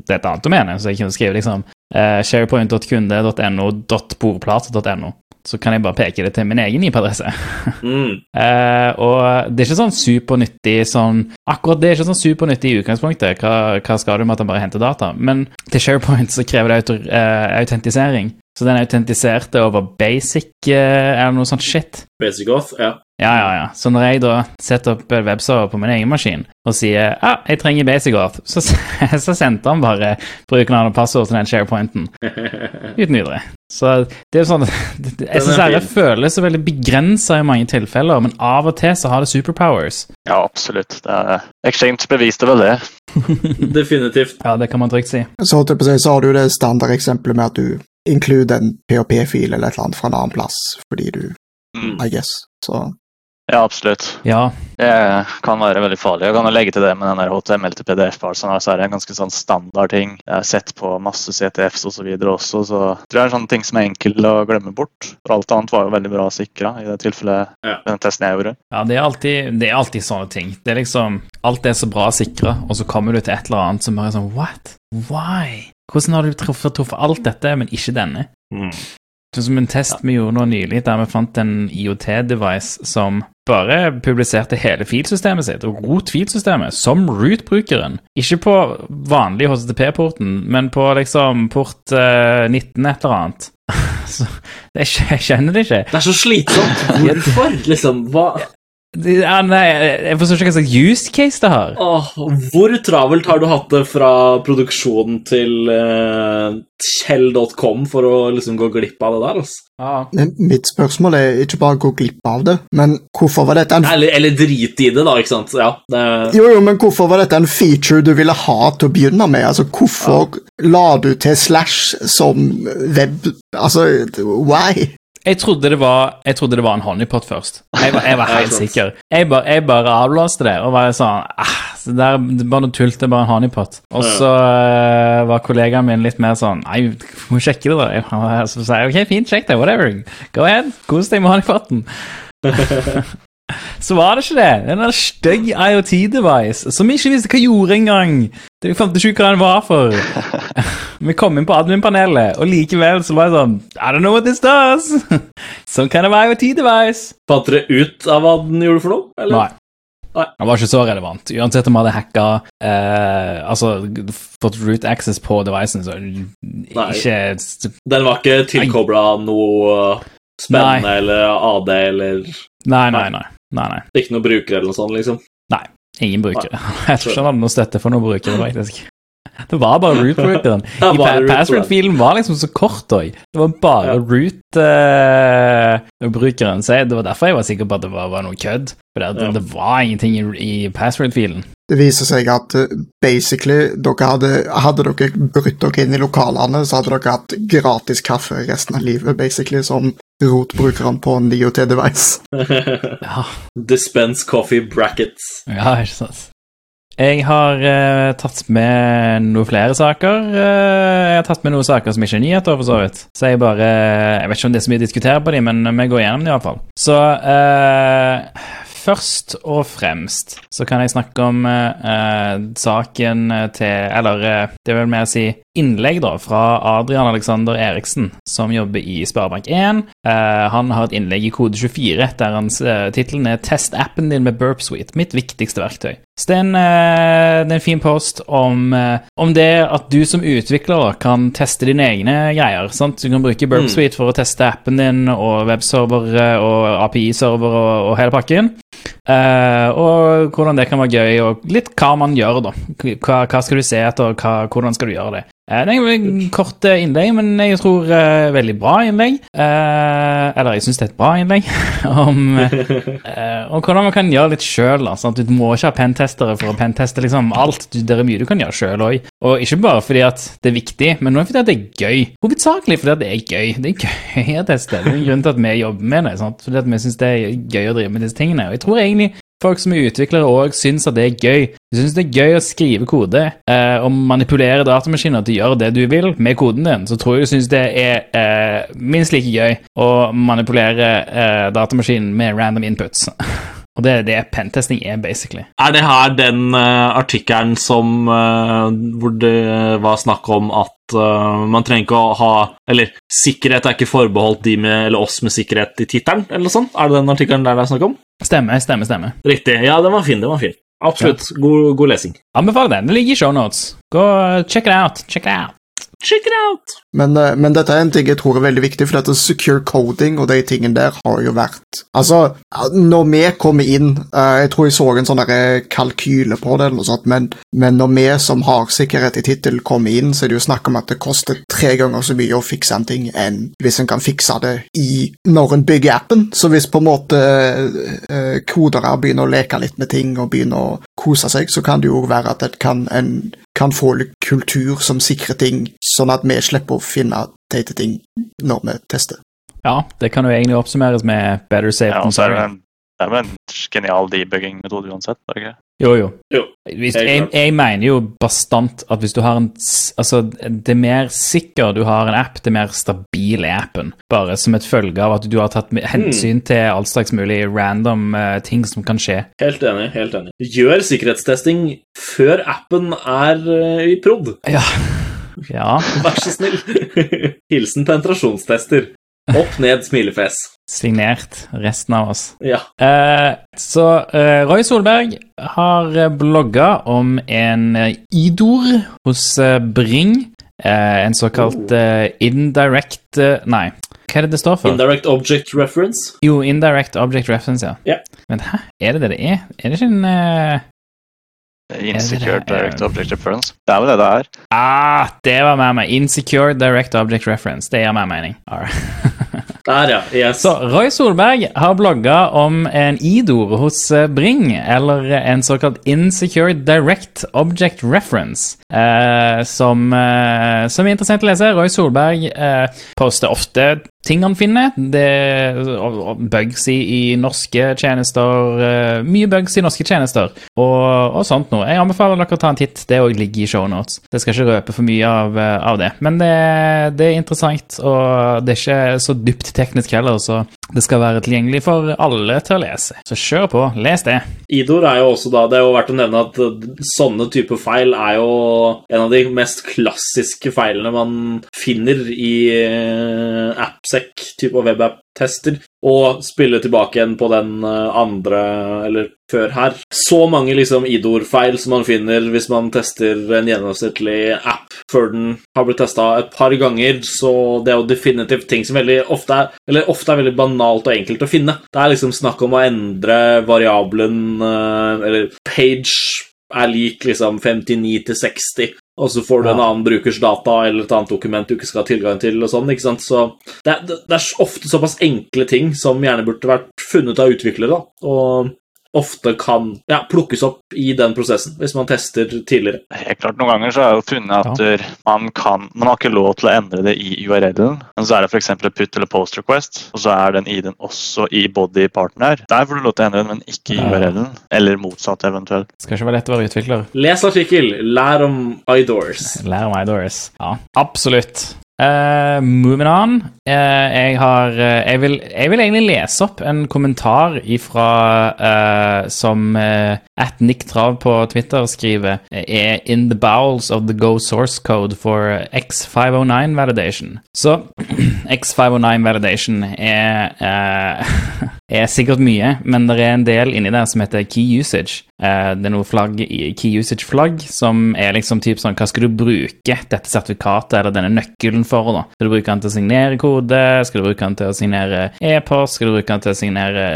S3: Det er et annet domene, så jeg kunne skrive liksom eh, sharepoint.kunde.no dot bordplate.no. Så kan jeg bare peke det til min egen IP-adresse.
S1: Mm.
S3: uh, og det er ikke sånn supernyttig sånn Akkurat det er ikke sånn supernyttig i utgangspunktet. Hva, hva skal du med at han bare henter data? Men til SharePoint så krever det autor, uh, autentisering. Så den autentiserte over basic er eller noe sånt shit.
S1: Basic auth, ja.
S3: Ja, ja, ja. Så når jeg da setter opp webserver på min egen maskin og sier ja, jeg trenger basic auth, så, så sendte han bare brukernavn og passord til den SharePointen uten videre. Så det er jo sånn SSRF føles så veldig begrensa i mange tilfeller, men av og til så har det superpowers.
S4: Ja, absolutt. Det er, Exchange beviste vel det.
S1: Definitivt.
S3: Ja, det kan man trygt si.
S2: Så, å så har du det standardeksempelet med at du include en PHP-fil eller et eller annet fra en annen plass, fordi du
S4: Mm.
S2: I guess. Så
S4: Ja, absolutt.
S3: Ja.
S4: Det kan være veldig farlig. Jeg kan jo legge til det med den der HTML til PDF-parsen. Så er det en ganske sånn standard ting. Jeg har sett på masse CTFs osv. også, så jeg tror det er en sånn ting som er enkel å glemme bort. For alt annet var jo veldig bra sikra i det tilfellet
S1: Ja.
S4: den testen jeg gjorde.
S3: Ja, det er, alltid, det er alltid sånne ting. Det er liksom Alt er så bra sikra, og så kommer du til et eller annet som bare er sånn What? Why? Hvordan har du truffet, truffet alt dette, men ikke denne?
S1: Mm.
S3: Sånn som en test vi gjorde nå nylig, der vi fant en IOT-device som bare publiserte hele filsystemet sitt, og rot filsystemet, som root-brukeren. Ikke på vanlig HTTP-porten, men på liksom port eh, 19 et eller annet. Så jeg, jeg kjenner det ikke.
S1: Det er så slitsomt. Hvorfor? Liksom, hva
S3: Ja, nei, jeg forstår ikke hva slags use case det har.
S1: Åh, Hvor travelt har du hatt det fra produksjonen til uh, Kjell.com for å liksom gå glipp av det der? Altså?
S3: Ja.
S2: mitt spørsmål er ikke bare å gå glipp av det, men hvorfor var dette en
S1: Eller, eller drit i det, da, ikke sant? Ja, det,
S2: jo, jo, men hvorfor var dette en feature du ville ha til å begynne med? Altså, Hvorfor la du til slash som web... Altså, why?
S3: Jeg trodde, det var, jeg trodde det var en honeypot først. Jeg var, jeg var helt sikker. Jeg bare, jeg bare avlåste det og var sånn ah, så det er det bare noe tull, det er bare en honeypot. Og så uh, var kollegaen min litt mer sånn Nei, må sjekke det, da. Så sa jeg ok, fint, sjekk det, whatever. Go ahead, kos deg med honeypoten. så var det ikke det. En stygg IoT-device som vi ikke visste hva gjorde engang. Det- Vi fant ikke ut hva den var for. Vi kom inn på admin-panelet, og likevel så var det sånn I don't know what this does. Some kind of IoT-device.
S1: Fant dere ut av hva den gjorde for noe? Eller?
S3: Nei.
S1: Nei.
S3: Det var ikke så relevant. Uansett om vi hadde hacka eh, Altså fått root access på devicen, så ikke
S1: Den var ikke tilkobla noe spennende eller AD eller
S3: Nei, nei, nei. Nei, nei.
S1: ikke noen brukere eller noe sånt, liksom?
S3: Nei, Ingen brukere. Jeg tror ikke han hadde noe støtte for noen brukere, faktisk. Det var bare root-brukeren.
S1: Ja,
S3: I Password-filen var liksom så kort òg. Det var bare
S1: Ja.
S3: root-brukeren. Uh, det var derfor jeg var sikker på at det var, var noe kødd. For det,
S1: Ja.
S3: det var ingenting i, i password-filen.
S2: Det viser seg at eh, basically dere hadde, hadde dere brutt dere inn i lokalene, så hadde dere hatt gratis kaffe resten av livet, basically, som rotbrukeren på en IoT-device.
S3: Ja,
S1: Dispense coffee brackets.
S3: ja ikke sant. Jeg har eh, tatt med noen flere saker. Eh, jeg har tatt med noen saker som ikke er nyheter, for så vidt. Så jeg bare Jeg vet ikke om det er så mye å diskutere på dem, men vi går gjennom dem iallfall. Så eh, først og fremst så kan jeg snakke om eh, saken til Eller eh, det vel mer si innlegg da, fra Adrian Alexander Eriksen, som jobber i Sparebank1. Eh, han har et innlegg i kode 24 der hans uh, tittelen er 'Test appen din med Burp Suite'. Mitt viktigste verktøy. Så det er en, eh, det er en fin post om, eh, om det at du som utvikler kan teste dine egne greier. Sant? Du kan bruke Burp
S1: Mm.
S3: Suite for å teste appen din og webserver og API-server og, og hele pakken. Uh, og hvordan det kan være gøy, og litt hva man gjør, da. Hva, hva skal du se etter, og hva, hvordan skal du gjøre det. Eh, det er et kort eh, innlegg, men jeg tror uh, veldig bra innlegg. Uh, eller jeg syns det er et bra innlegg. om, uh, om hvordan man kan gjøre litt sjøl. Altså, du må ikke ha pentestere for å penteste liksom alt. Du, det er mye du kan gjøre sjøl òg. Og ikke bare fordi at det er viktig, men også fordi at det er gøy. Hovedsakelig fordi at det er gøy. Det er gøy å teste. Det er en grunn til at vi jobber med det. Sant? Fordi at vi syns det er gøy å drive med disse tingene. Og jeg tror egentlig folk som er utviklere òg syns at det er gøy. De syns det er gøy å skrive kode eh, og manipulere datamaskiner til å gjøre det du vil med koden din. Så tror jeg du syns det er eh, minst like gøy å manipulere eh, datamaskinen med random inputs. og det er det pentesting er, basically.
S1: Er det her den uh, artikkelen som uh, Hvor det var snakk om at uh, man trenger ikke å ha Eller sikkerhet er ikke forbeholdt de med, eller oss med sikkerhet i tittelen, eller noe sånt? Er det den artikkelen der det er snakk om?
S3: Stemmer, stemmer, stemmer.
S1: Riktig. Ja, den var fin. Den var fin. Absolutt. God, god lesing.
S3: Anbefaler den. Det ligger i shownotes. Check it out. Check it out.
S1: Check it out!
S2: Men, eh, men dette er en ting jeg tror er veldig viktig, for dette secure coding og de tingene der har jo vært Altså, når vi kommer inn eh, Jeg tror jeg så en sånn der kalkyle på det, eller noe sånt, men, men når vi som har sikkerhet i tittel, kommer inn, så er det jo snakk om at det koster tre ganger så mye å fikse en ting enn hvis en kan fikse det i når en bygger appen. Så hvis på en måte eh, kodere begynner å leke litt med ting og begynner å kose seg, så kan det jo være at det kan, en kan få litt kultur som sikrer ting, sånn at vi slipper å finne teite ting når vi tester.
S3: Ja, det kan jo egentlig oppsummeres med better safe
S4: Ja,
S3: than
S4: det
S3: sorry.
S4: Det er vel en genial debugging-metode uansett. er det ikke?
S3: Jo, jo.
S1: Jo,
S3: Hvis, jeg, jeg mener jo bastant at hvis du har en Altså, det mer sikker du har en app, det mer stabil er appen. Bare som et følge av at du har tatt hensyn hensyn til all slags mulig random uh, ting som kan skje.
S1: Helt enig. helt enig. Gjør sikkerhetstesting før appen er uh, i prod.
S3: Ja. ja.
S1: Vær så snill. Hilsen penetrasjonstester. Opp ned smilefjes.
S3: Signert resten av oss.
S1: Ja.
S3: Eh, så eh, Roy Solberg har eh, blogga om en eh, idor hos eh, Bring. Eh, en såkalt eh, indirect Nei, hva er det det står for?
S1: Indirect object reference.
S3: jo, indirect object reference, ja.
S1: Ja.
S3: Men hæ, er det det det er? Er det ikke en
S4: Insecure
S3: det-
S4: direct object reference. Det er vel det det er.
S3: Ah, det var med meg. Insecure direct object reference. Det gir meg mening.
S1: Der, ja. Yes.
S3: Så Roy Solberg har blogga om en idor hos eh, Bring, eller en såkalt insecure direct object reference, eh, som, eh, som er interessant å lese. Roy Solberg eh, poster ofte ting han finner. Det, og bugs i, i norske tjenester. eh, mye bugs i norske tjenester, og, og sånt noe. Jeg anbefaler dere å ta en titt. Det òg ligger i shownotes. Det skal ikke røpe for mye av, eh, av det. Men det, det er interessant, og det er ikke så dypt teknisk heller, så det skal være tilgjengelig for alle til å lese. Så kjør på, les det.
S1: Idor er jo også da Det er jo verdt å nevne at uh, sånne type feil er jo en av de mest klassiske feilene man finner i uh, AppSec-type og webapp-tester. Og spille tilbake igjen på den uh, andre, eller før her. Så mange liksom idor-feil som man finner hvis man tester en gjennomsnittlig app før den har blitt testa et par ganger, så det er jo definitivt ting som veldig ofte er Eller ofte er veldig banalt og enkelt å finne. Det er liksom snakk om å endre variabelen eh, Eller page er lik liksom 59 til 60, og så får du en annen brukers data eller et annet dokument du ikke skal ha tilgang til, og sånn, ikke sant? Så det er, det er ofte såpass enkle ting som gjerne burde vært funnet av utviklere, da, og ofte kan ja, plukkes opp i den prosessen hvis man tester tidligere.
S4: Helt klart, Noen ganger så har jeg jo funnet at ja. man kan Man har ikke lov til å endre det i URL-en, men så er det f.eks. put eller post request, og så er den ID-en også i body partner. Der får du lov til å endre den, men ikke i
S3: Ja.
S4: URL-en. Eller motsatt, eventuelt.
S3: Det Skal ikke være lett å være utvikler.
S1: Les artikkel, lær om idoors.
S3: Lær om iDoors, Ja, absolutt. Eh, moving on. Uh, jeg har uh, jeg, vil, jeg vil egentlig lese opp en kommentar ifra som uh, at Nick Trav på Twitter skriver er in the bowels of the Go source code for X509 validation. Så X509 validation er er sikkert mye, men det er en del inni der som heter key usage. Det er noe flagg i key usage-flagg som er liksom typ sånn Hva skal du bruke dette sertifikatet eller denne nøkkelen for? da? Skal du bruke den til å signere kode? Skal du bruke den til å signere e-post? Skal du bruke den til å signere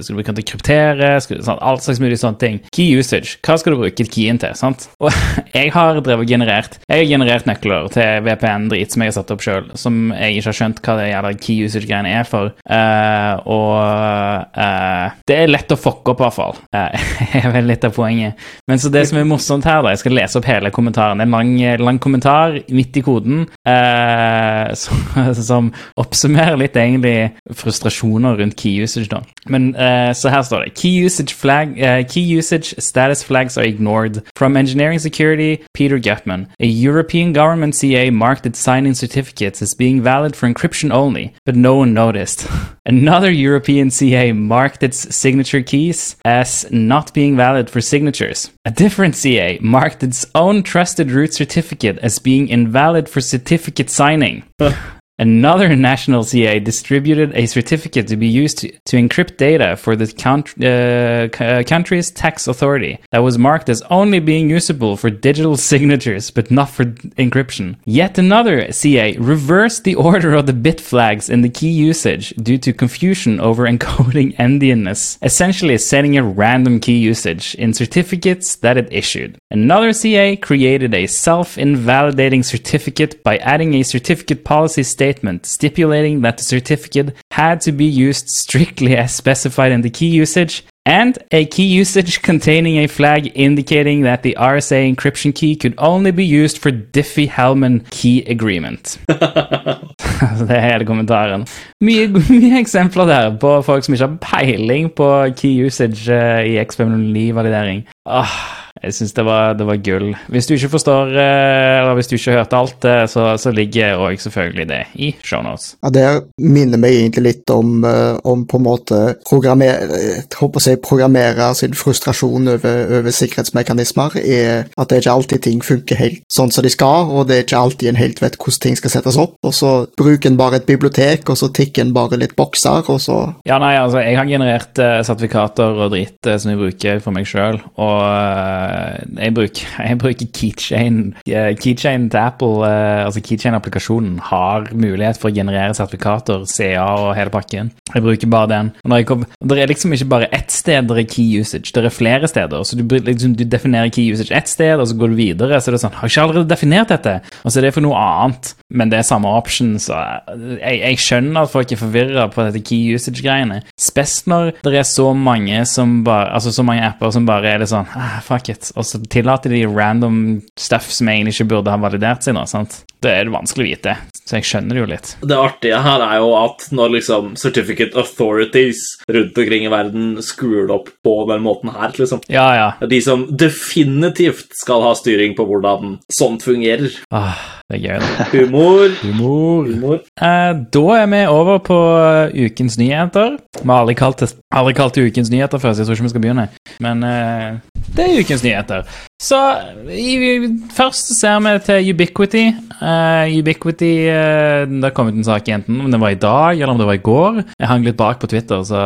S3: Skal du bruke den til å kryptere? Skal du, sånn, alt slags mulig sånne ting. Key usage. Hva skal du bruke keyen til? sant? Og jeg har drevet generert Jeg har generert nøkler til VPN-drit som jeg har satt opp sjøl, som jeg ikke har skjønt hva det jævla key usage-greiene er for. Uh, og uh, det er lett å fucke opp, i hvert fall. Uh, er vel litt av poenget. Men så det som er morsomt her, da Jeg skal lese opp hele kommentaren. Det er en lang, lang kommentar midt i koden eh, som, som oppsummerer litt egentlig frustrasjoner rundt key usage, da. Men eh, så her står det Key usage flag eh, Key usage status flags are ignored. From engineering security, Peter Gutman. A European government CA marked its signing certificates as being valid for encryption only, but no one noticed. Another European CA marked its signature keys as not being valid for signatures. A different CA marked its own trusted root certificate as being invalid for certificate signing. Another national CA distributed a certificate to be used to, to encrypt data for the uh, uh, country's tax authority that was marked as only being usable for digital signatures but not for encryption. Yet another CA reversed the order of the bit flags in the key usage due to confusion over encoding endianness, essentially setting a random key usage in certificates that it issued. Another CA created a self invalidating certificate by adding a certificate policy statement stipulating that the certificate had to be used strictly as specified in the key usage and a key usage containing a flag indicating that the RSA encryption key could only be used for Diffie-Hellman key agreement. det er hele kommentaren. Mye, mye eksempler der på folk som ikke har peiling på key usage eh, i XP09-validering. Åh, jeg syns det, var- det var gull. Hvis du ikke forstår, eh, eller hvis du ikke hørte alt, eh, så, så ligger òg selvfølgelig det i shownotes.
S2: Ja, Det minner meg egentlig litt om, eh, om på en måte programmer, håper si programmere sin frustrasjon over, over sikkerhetsmekanismer, er at det er ikke alltid ting funker helt sånn som de skal, og det er ikke alltid en helt vet hvordan ting skal settes opp, og så bruker en bare et bibliotek, og så tikker en bare litt bokser, og så
S3: Ja, nei, altså, jeg har generert sertifikater og dritt som jeg bruker for meg sjøl, og jeg bruker, jeg bruker Keychain. Eh, Keychain til Apple, eh, altså Keychain-applikasjonen, har mulighet for å generere sertifikater, CA og hele pakken. Jeg bruker bare den. Kom, det er liksom ikke bare ett sted der er key usage, det er flere steder. Så du, liksom, du definerer key usage ett sted, og så går du videre, så er det sånn Har jeg ikke allerede definert dette? Og så er det for noe annet, men det er samme option, så jeg, jeg skjønner at folk er forvirra på dette key usage-greiene. Spesielt når det er så mange som bare Altså så mange apper som bare er litt sånn ah, Fuck it. Og så tillater de random stuff som egentlig ikke burde ha validert seg nå. sant? Det er det vanskelig å vite, så jeg skjønner det jo litt.
S1: Det artige her er jo at når liksom certificate authorities rundt omkring i verden skrur det opp på den måten her, liksom
S3: Ja, ja.
S1: De som definitivt skal ha styring på hvordan sånt fungerer.
S3: Ah, det er gøy. da.
S1: Humor.
S3: Humor.
S1: Humor.
S3: Eh, da er vi over på eh, ukens nyheter. Vi har aldri kalt det, aldri kalt det ukens nyheter før, så jeg tror ikke vi skal begynne. Men eh, det er ukens nyheter. Så i, først ser vi til Ubiquity. Uh, Ubiquity uh, Det kom ut en sak enten om det var i dag eller om det var i går. Jeg hang litt bak på Twitter, så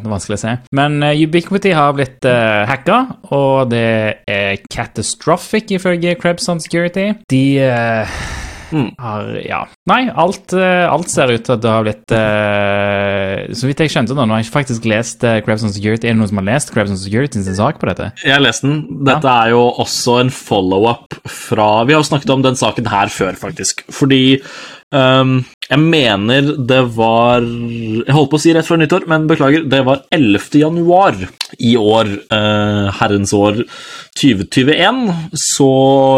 S3: det er vanskelig å se. Men uh, Ubiquity har blitt uh, hacka, og det er catastrophic ifølge Krebson Security. De eh, har Ja. Nei, alt, eh, alt ser ut til at det har blitt uh, Så vidt jeg skjønte nå, nå har jeg faktisk lest uh, Krebson Security. Er det noen som har lest Krebson Security sin sak på dette?
S1: Jeg har lest den. Dette er jo også en follow-up fra Vi har jo snakket om den saken her før, faktisk. Fordi ehm, jeg mener det var Jeg holdt på å si rett før nyttår, men beklager. Det var 11. januar i år, uh, herrens år 2021, så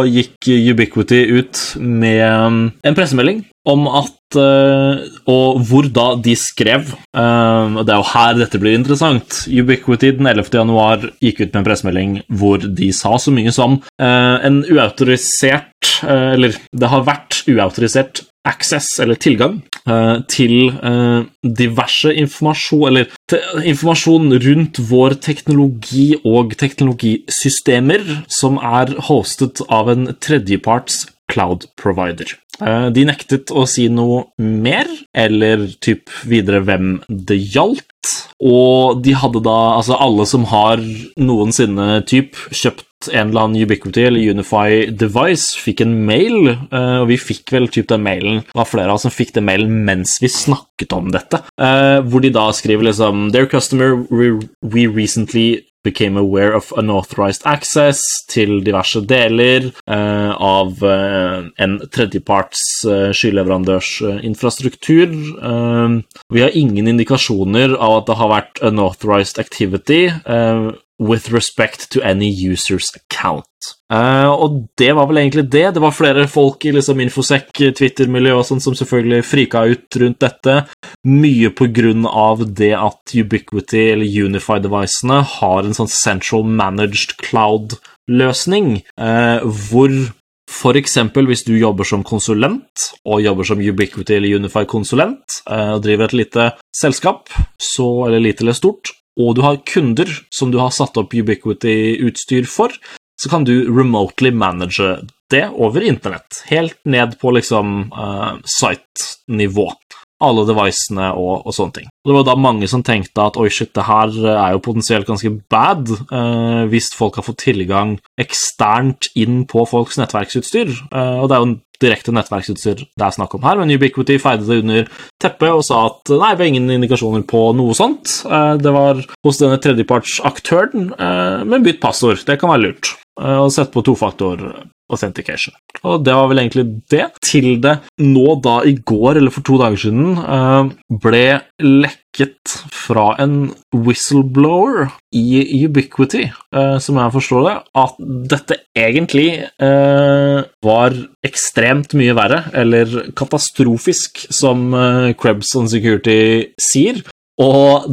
S1: gikk Ubiquity ut med en pressemelding om at uh, Og hvor da de skrev og Det er jo her dette blir interessant. Ubiquity den 11. januar gikk ut med en pressemelding hvor de sa så mye som eh, en uautorisert Eller det har vært uautorisert access, eller tilgang, eh, til eh, diverse informasjon Eller informasjon rundt vår teknologi og teknologisystemer som er hostet av en tredjeparts cloud provider. Eh, De nektet å si noe mer, eller typ videre hvem det gjaldt. Og de hadde da Altså, alle som har noensinne typ kjøpt en eller annen Ubiquity eller Unify device, fikk en mail, eh, og vi fikk vel typ den mailen Det var flere av oss som fikk den mailen mens vi snakket om dette, eh, hvor de da skriver liksom Their customer, we, recently became aware of unauthorized access til diverse deler eh, av eh, en tredjeparts eh, skyleverandørs eh, infrastruktur. Vi har ingen indikasjoner av at det har vært unauthorized activity with respect to any user's account. Uh, og det var vel egentlig det. Det var flere folk i liksom Infosec, Twitter-miljøet og sånn som selvfølgelig frika ut rundt dette. Mye på grunn av det at Ubiquity eller Unify-devicene har en sånn central managed cloud-løsning, uh, hvor for eksempel hvis du jobber som konsulent, og jobber som Ubiquity eller Unify-konsulent, eh, og driver et lite selskap, så, eller lite eller stort, og du har kunder som du har satt opp Ubiquity-utstyr for, så kan du remotely manage det over internett. Helt ned på liksom uh, site-nivå. Alle devicene og, og, sånne ting. Og det var da mange som tenkte at oi, shit, det her er jo potensielt ganske bad uh, hvis folk har fått tilgang eksternt inn på folks nettverksutstyr. Uh, og det er jo en direkte nettverksutstyr det er snakk om her, men Ubiquity feide det under teppet og sa at nei, vi har ingen indikasjoner på noe sånt. Uh, det var hos denne tredjepartsaktøren, men bytt passord. Det kan være lurt. Og sett på tofaktor authentication. Og det var vel egentlig det, til det nå da i går, eller for to dager siden, eh, ble lekket fra en whistleblower i Ubiquity, eh, som jeg forstår det, at dette egentlig eh, var ekstremt mye verre, eller katastrofisk, som Krebs on Security sier. Og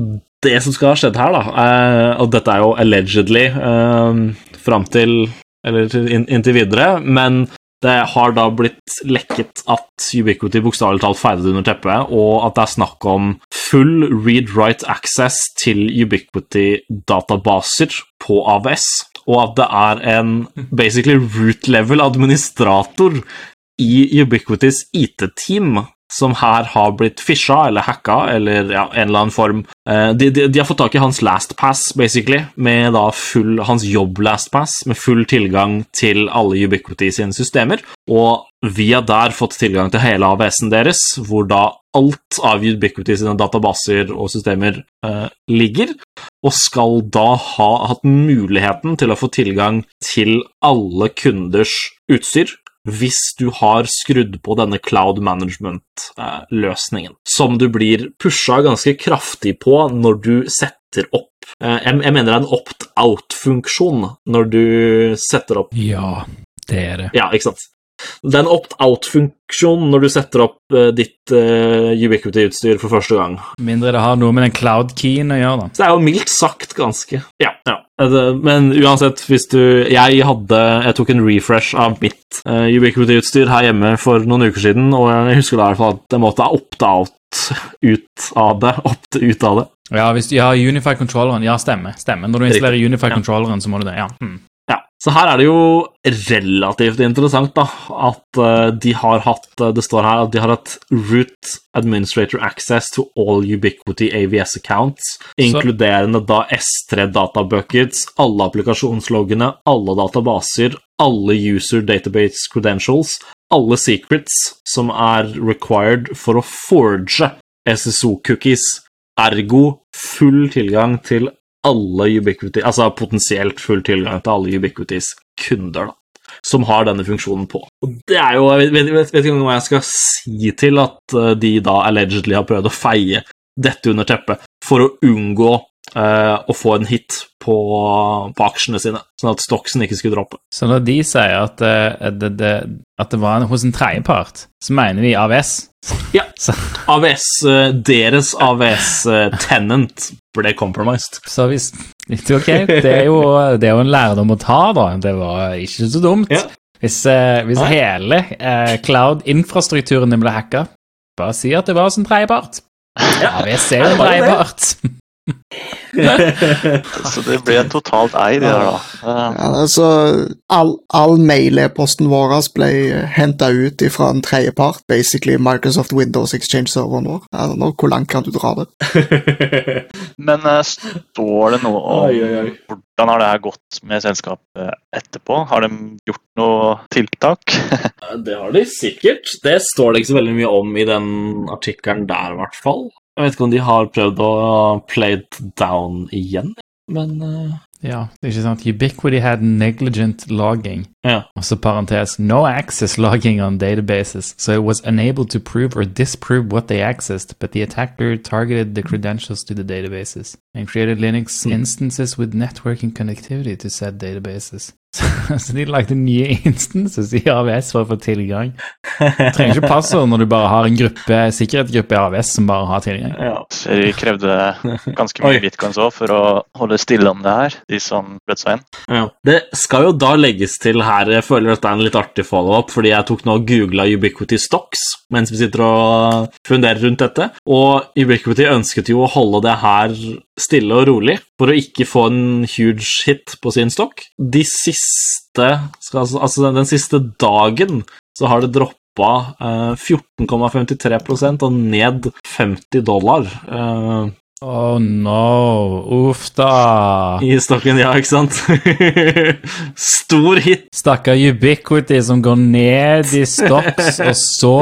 S1: det som skal ha skjedd her, da, og dette er jo allegedly fram til eller inntil videre, men det har da blitt lekket at Ubiquity bokstavelig talt feide under teppet, og at det er snakk om full read-write access til Ubiquity-databaser på AVS, og at det er en basically root level administrator i Ubiquitys IT-team som her har blitt fisha eller hacka eller ja, en eller annen form. Eh, de, de, de, har fått tak i hans last pass, basically, med da full, hans jobb-last pass, med full tilgang til alle Ubiquity sine systemer, og via der fått tilgang til hele AVS-en deres, hvor da alt av Ubiquity sine databaser og systemer eh, ligger, og skal da ha hatt muligheten til å få tilgang til alle kunders utstyr, hvis du har skrudd på denne cloud management-løsningen, som du blir pusha ganske kraftig på når du setter opp eh, Jeg mener det er en opt-out-funksjon når du setter opp
S3: Ja, det er det.
S1: Ja, ikke sant. Det er en opt-out-funksjon når du setter opp uh, ditt uh, Ubiquity-utstyr for første gang.
S3: Mindre det har noe med den cloud-keyen å gjøre, da.
S1: Så det er jo mildt sagt ganske Ja. ja. Men uansett, hvis du Jeg hadde Jeg tok en refresh av mitt uh, Ubiquity-utstyr her hjemme for noen uker siden, og jeg husker da i hvert fall at jeg måtte ha opt-out ut av det. Opt ut av det.
S3: Ja, hvis har Unify-controlleren. Ja, stemmer. stemmer. Når du installerer Unify-controlleren, så må du det. Ja. Hmm.
S1: Så her er det jo relativt interessant da, at uh, de har hatt uh, Det står her at de har hatt root administrator access to all Ubiquity AVS accounts, inkluderende da S3 databuckets, alle applikasjonsloggene, alle databaser, alle user database credentials, alle secrets som er required for å forge SSO-cookies, ergo full tilgang til alle Ubiquity, altså potensielt full tilgang til alle Ubiquitys kunder, da, som har denne funksjonen på. Og det er jo, Jeg vet, ikke hva jeg skal si til at eh, de da allegedly har prøvd å feie dette under teppet for å unngå eh, å få en hit på, på, aksjene sine, sånn at Stocksen ikke skulle droppe.
S3: Så når de sier at, uh, det, det, at det var en, hos en tredjepart, så mener de AVS?
S1: Ja. AVS, uh, deres AVS-tenant ble compromised.
S3: Så hvis Ok, det er, jo, det er jo en lærdom å ta, da. Det var ikke så dumt. Ja. Hvis, hvis hele cloud-infrastrukturen din ble hacka, bare si at det var som en tredjepart. Ja, vi ser jo tredjepart.
S4: så det ble totalt ei, det der, da.
S2: Ja, altså, all, all mail-e-posten vår ble henta ut fra en tredjepart, basically Microsoft Windows Exchange-serveren vår. Altså, nå, hvor langt kan du dra det?
S4: Men uh, står det noe om oi, oi, oi. hvordan har det her gått med selskapet etterpå? Har de gjort noe tiltak?
S1: det har de sikkert. Det står det ikke så veldig mye om i den artikkelen der, i hvert fall. Jeg vet ikke om de har prøvd å play it down igjen, men uh...
S3: Ja, det er ikke sant. Ubiquity had negligent logging.
S1: Ja.
S3: Altså parentes no access logging on databases, so it was unable to prove or disprove what they accessed, but the attacker targeted the credentials to the databases and created Linux mm. instances with networking connectivity to said databases. Så de lagde nye instances i AVS for å få tilgang. Du trenger ikke passord når du bare har en gruppe, sikkerhetsgruppe i AVS som bare har tilgang.
S4: Ja, De krevde ganske mye bitcoins òg for å holde stille om det her, de som brøt seg inn.
S1: Ja. Det skal jo da legges til her, jeg føler dette er en litt artig follow-up, fordi jeg tok nå og googla Ubiquity Stocks, mens vi sitter og funderer rundt dette. Og Ubiquity ønsket jo å holde det her stille og rolig for å ikke få en huge hit på sin stokk. De siste altså, altså den siste dagen så har det droppa eh, 14,53% og ned 50 dollar.
S3: Oh no. Uff da.
S1: I stokken, ja, ikke sant? Stor hit.
S3: Stakkar Ubiquity som går ned i stocks, og så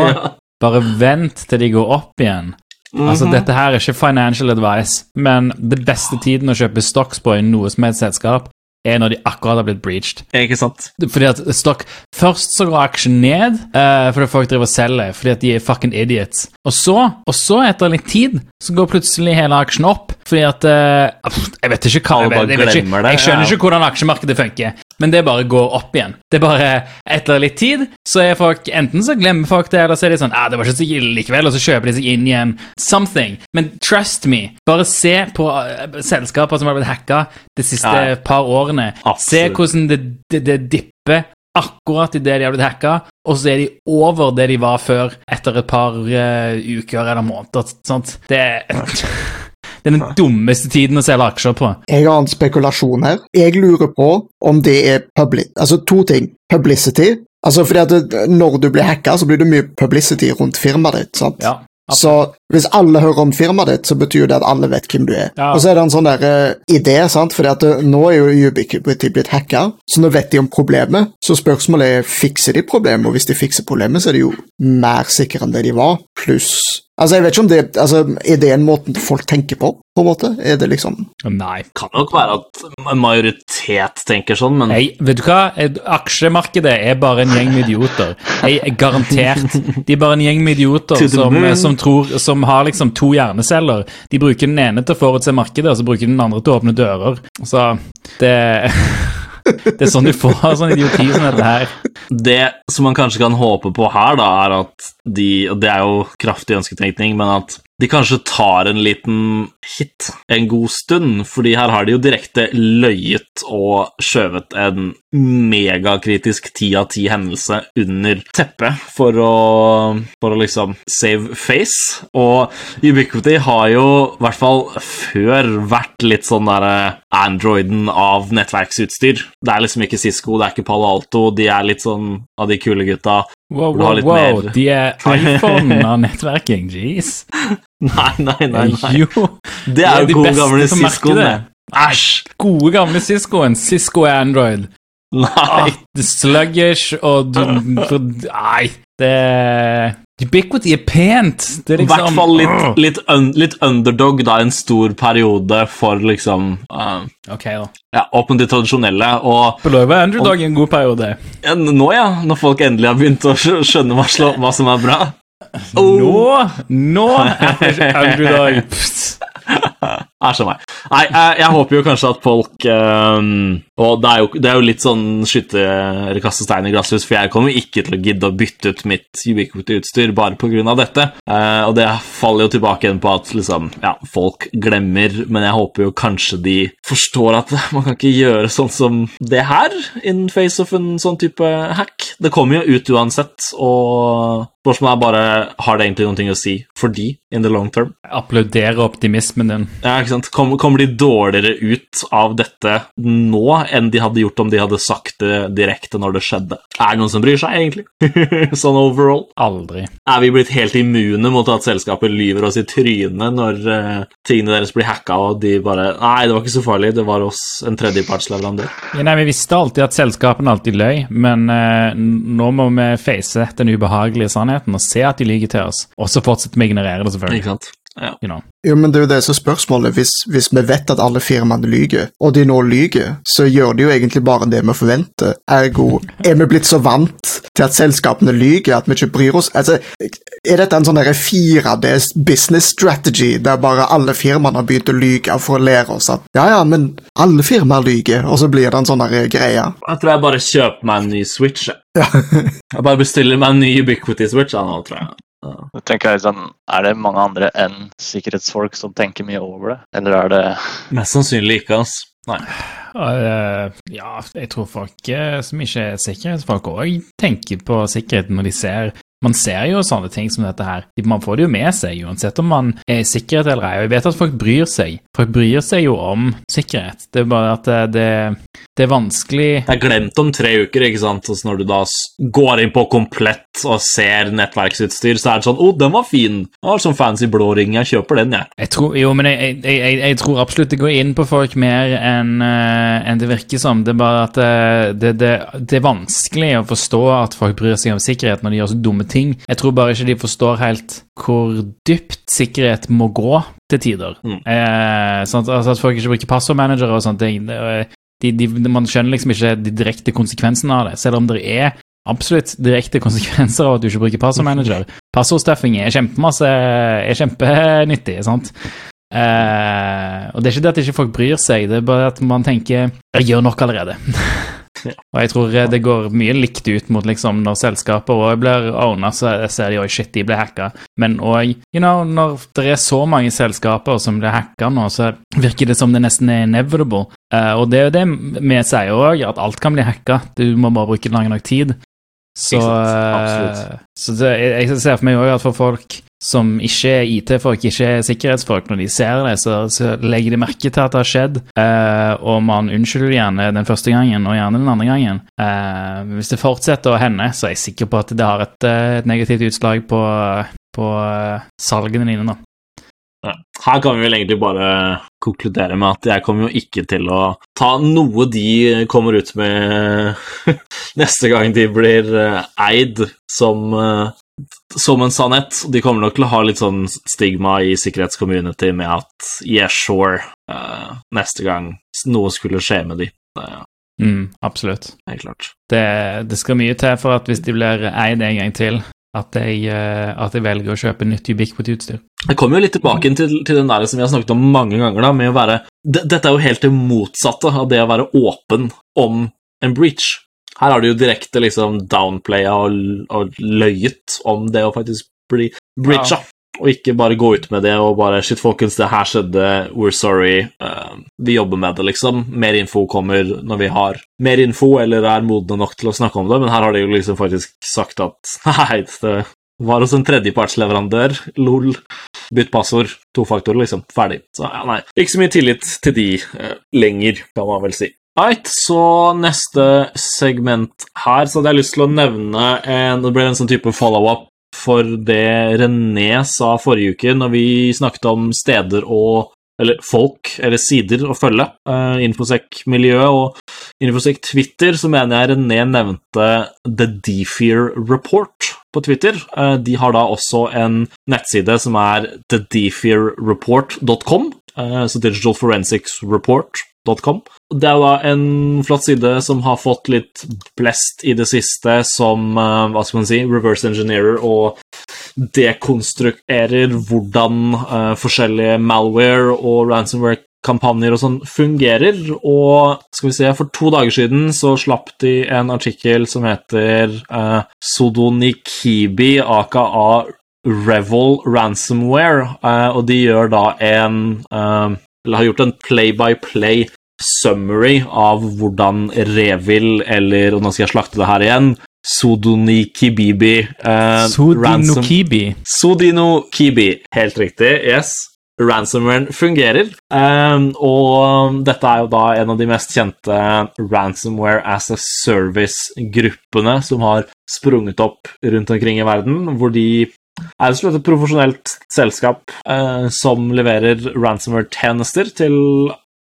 S3: bare vent til de går opp igjen. Altså,
S1: Mhm.
S3: Dette her er ikke financial advice, men det beste tiden å kjøpe stocks på i noe som er et selskap, er når de akkurat har blitt breached.
S1: Ikke sant?
S3: Fordi at stock Først så går aksjen ned uh, fordi folk driver og selger fordi at de er fucking idiots. Og så, og så etter litt tid, så går plutselig hele aksjen opp fordi at uh, Jeg vet ikke hva jeg, vet, jeg, vet ikke, jeg skjønner ikke hvordan aksjemarkedet funker, men det bare går opp igjen. Det er bare Etter litt tid så er folk Enten så glemmer folk det, eller så er de sånn ah, det var ikke så ille likevel, og så kjøper de seg inn igjen. Something. Men trust me, bare se på eh, selskaper som har blitt hacka de siste
S1: Ja.
S3: par årene. Se hvordan det, det, det dipper akkurat idet de har blitt hacka, og så er de over det de var før etter et par uh, uker eller måneder. Sånt. Det, det er den dummeste tiden å selge aksjer på.
S2: Jeg har en spekulasjon her. Jeg lurer på om det er public... Altså to ting. Publicity. Altså fordi at det, Når du blir hacka, så blir det mye publicity rundt firmaet ditt. sant?
S3: Ja.
S2: Så hvis alle hører om firmaet ditt, så betyr det at alle vet hvem du er.
S3: Ja.
S2: Og så er det en sånn der uh, idé, sant, fordi at eh, nå er jo Ubiquity blitt hacka, så nå vet de om problemet. Så spørsmålet er fikser de problemet, og hvis de fikser problemet, så er de jo mer sikre enn det de var, pluss Altså, jeg vet ikke om det altså, Er det en måte folk tenker på, på en måte? Er det liksom
S3: Nei.
S1: Kan nok være at en majoritet tenker sånn, men
S3: Nei, vet du hva? Aksjemarkedet er bare en gjeng med idioter. Jeg er garantert. De er bare en gjeng med idioter som, som, tror, som har liksom to hjerneceller. De bruker den ene til å forutse markedet, og så bruker den andre til å åpne dører. Så det Det er sånn du får sånn idioti som dette her.
S1: Det som man kanskje kan håpe på her, da, er at de Og det er jo kraftig ønsketenkning, men at de kanskje tar en liten hit en god stund, fordi her har de jo direkte løyet og skjøvet en megakritisk ti av ti hendelse under teppet for å, for å liksom save face. Og Ubiquity har jo i hvert fall før vært litt sånn derre Androiden av nettverksutstyr. Det er liksom ikke Cisco, det er ikke Palo Alto, de er litt sånn av de kule gutta.
S3: Wow, wow, wow. De er iPhone av nettverking. Jeez.
S1: Nei, nei, nei. nei.
S3: Jo.
S1: Det er jo de
S3: beste
S1: gamle Siskoene. Æsj!
S3: Gode, gamle Siskoen. Cisco er Android.
S1: Nei.
S3: Ah, sluggish og du, Nei, det Ubiquity er pent. Det er
S1: I hvert
S3: liksom
S1: fall litt, litt, un, litt underdog da en stor periode for liksom uh,
S3: Ok, da.
S1: Ja, opp mot de tradisjonelle. Og
S3: Beløpet er underdog i en god periode.
S1: ja, nå, ja, når folk endelig har begynt å skjønne hva, slå, hva som er bra. Oh.
S3: Nå Nå er underdog Pst.
S1: Æsj a meg. Nei, jeg, jeg håper jo kanskje at folk um, Og det er, jo, det er jo litt sånn skyte eller kaste stein i glasshus, for jeg kommer ikke til å gidde å bytte ut mitt Ubiquity-utstyr bare pga. dette. Uh, og det faller jo tilbake igjen på at liksom, ja, folk glemmer, men jeg håper jo kanskje de forstår at man kan ikke gjøre sånn som det her in face of en sånn type hack. Det kommer jo ut uansett, og spørsmålet er bare har det egentlig noe å si for de in the long term.
S3: Jeg Applauderer optimismen din.
S1: Ja, ikke sant? Kom, kommer de dårligere ut av dette nå enn de hadde gjort om de hadde sagt det direkte når det skjedde? Er det noen som bryr seg, egentlig? sånn overall?
S3: Aldri.
S1: Er vi blitt helt immune mot at selskapet lyver oss i trynet når uh, tingene deres blir hacka, og de bare Nei, det var ikke så farlig, det var oss, en tredjepartsleverandør.
S3: Ja, nei, Vi visste alltid at selskapene alltid løy, men uh, nå må vi face den ubehagelige sannheten og se at de lyver til oss. Og så fortsetter vi å ignorere det, selvfølgelig.
S1: Ikke sant? Ja.
S3: You know.
S2: Jo, men det er jo det som er spørsmålet. Hvis, hvis vi vet at alle firmaene lyger, og de nå lyger, så gjør de jo egentlig bare det vi forventer. Ergo er vi blitt så vant til at selskapene lyger at vi ikke bryr oss. Altså, er dette en sånn 4D business strategy, der bare alle firmaene har begynt å lyge for å lære oss at ja, ja, men alle firmaer lyger, og så blir det en sånn greie?
S1: Jeg tror jeg bare kjøper meg en ny Switch.
S2: Ja.
S1: Jeg bare bestiller meg en ny Ubiquity-switch nå, tror jeg.
S4: Da tenker jeg sånn, Er det mange andre enn sikkerhetsfolk som tenker mye over det? Eller er det
S1: Mest sannsynlig ikke, altså. Nei.
S3: Uh, ja, jeg tror folk eh, som ikke er sikkerhetsfolk òg tenker på sikkerheten når de ser man ser jo sånne ting som dette her. Man får det jo med seg, uansett om man er i sikkerhet eller ei. Og jeg vet at folk bryr seg. Folk bryr seg jo om sikkerhet. Det er bare at det, det, er vanskelig
S1: Det er glemt om tre uker, ikke sant. Så når du da går inn på komplett og ser nettverksutstyr, så er det sånn Å, oh, den var fin! Har sånn fancy blå ring. Jeg kjøper den, jeg.
S3: jeg tror, jo, men jeg, jeg, jeg, tror absolutt det går inn på folk mer enn uh, en det virker som. Det er bare at uh, det, det, det, er vanskelig å forstå at folk bryr seg om sikkerhet når de gjør så dumme ting. Jeg tror bare ikke de forstår helt hvor dypt sikkerhet må gå til tider. Mm. Eh, sånn at, altså at, folk ikke bruker passordmanagere og sånne ting. De, de, man skjønner liksom ikke de direkte konsekvensene av det, selv om det er absolutt direkte konsekvenser av at du ikke bruker passordmanager. Passordstuffing er er kjempenyttig, sant. Uh, og det er ikke det at ikke folk bryr seg, det er bare at man tenker 'jeg gjør nok allerede'. Og jeg tror eh, det går mye likt ut mot liksom når selskaper òg blir owna, så ser de oi, shit, de ble hacka. Men òg, you know, når det er så mange selskaper som blir hacka nå, så virker det som det nesten er inevitable. Uh, og det er jo det vi sier òg, at alt kan bli hacka. Du må bare bruke lang nok tid. Så, uh, så det, jeg, jeg ser for meg òg at for folk som ikke er IT-folk, ikke er sikkerhetsfolk, når de ser det, så, så, legger de merke til at det har skjedd, uh, og man unnskylder gjerne den første gangen og gjerne den andre gangen. Hvis det fortsetter å hende, så er jeg sikker på at det har et, et negativt utslag på, på salgene dine. da.
S1: Her kan vi vel egentlig bare konkludere med at jeg kommer jo ikke til å ta noe de kommer ut med neste gang de blir eh, eid som uh, som en sannhet. De kommer nok til å ha litt sånn stigma i sikkerhetscommunity med at yeah, sure, uh, neste gang noe skulle skje med de.
S3: Mm, absolutt.
S1: Helt klart.
S3: Det, det, skal mye til for at hvis de blir eid en gang til, at de, uh, at jeg, velger å kjøpe nytt Ubiquity-utstyr.
S1: Jeg kommer jo litt tilbake til, til, den der som vi har snakket om mange ganger, da, med å være Dette er jo helt det motsatte av det å være åpen om en breach. Her har du jo direkte liksom downplaya og, og løyet om det å faktisk bli bridga. Ja. Og ikke bare gå ut med det og bare Shit, folkens, det her skjedde. We're sorry. Uh, vi jobber med det, liksom. Mer info kommer når vi har mer info eller er modne nok til å snakke om det, men her har de jo liksom faktisk sagt at nei, det var hos en tredjepartsleverandør. LOL. Bytt passord. to faktorer, liksom. Ferdig. Så ja, nei. Ikke så mye tillit til de uh, lenger, kan man vel si. Right, så neste segment her, så hadde jeg lyst til å nevne en, Det ble en sånn type follow-up for det René sa forrige uke, når vi snakket om steder og Eller folk, eller sider å følge. Uh, Infosec-miljøet og Infosec Twitter, så mener jeg René nevnte The Defear Report på Twitter. Uh, de har da også en nettside som er thedefearreport.com, uh, så Digital Forensics Report Com. Det er da en flott side som har fått litt blest i det siste som eh, hva skal man si, reverse engineerer og dekonstruerer hvordan uh, forskjellige malware og ransomware-kampanjer og sånn fungerer. Og skal vi se, for to dager siden så slapp de en artikkel som heter uh, Sodonikibi, aka Revel Ransomware, og de gjør da en eller har gjort en play-by-play summary av hvordan Revil, eller og nå skal jeg slakte det her igjen Sodonikibibi
S3: eh, Sodinokibi.
S1: Sodinokibi, helt riktig. Yes. Ransomeren fungerer, um, og dette er jo da en av de mest kjente ransomware as a service-gruppene som har sprunget opp rundt omkring i verden, hvor de er det et profesjonelt selskap eh, som leverer ransomware-tjenester til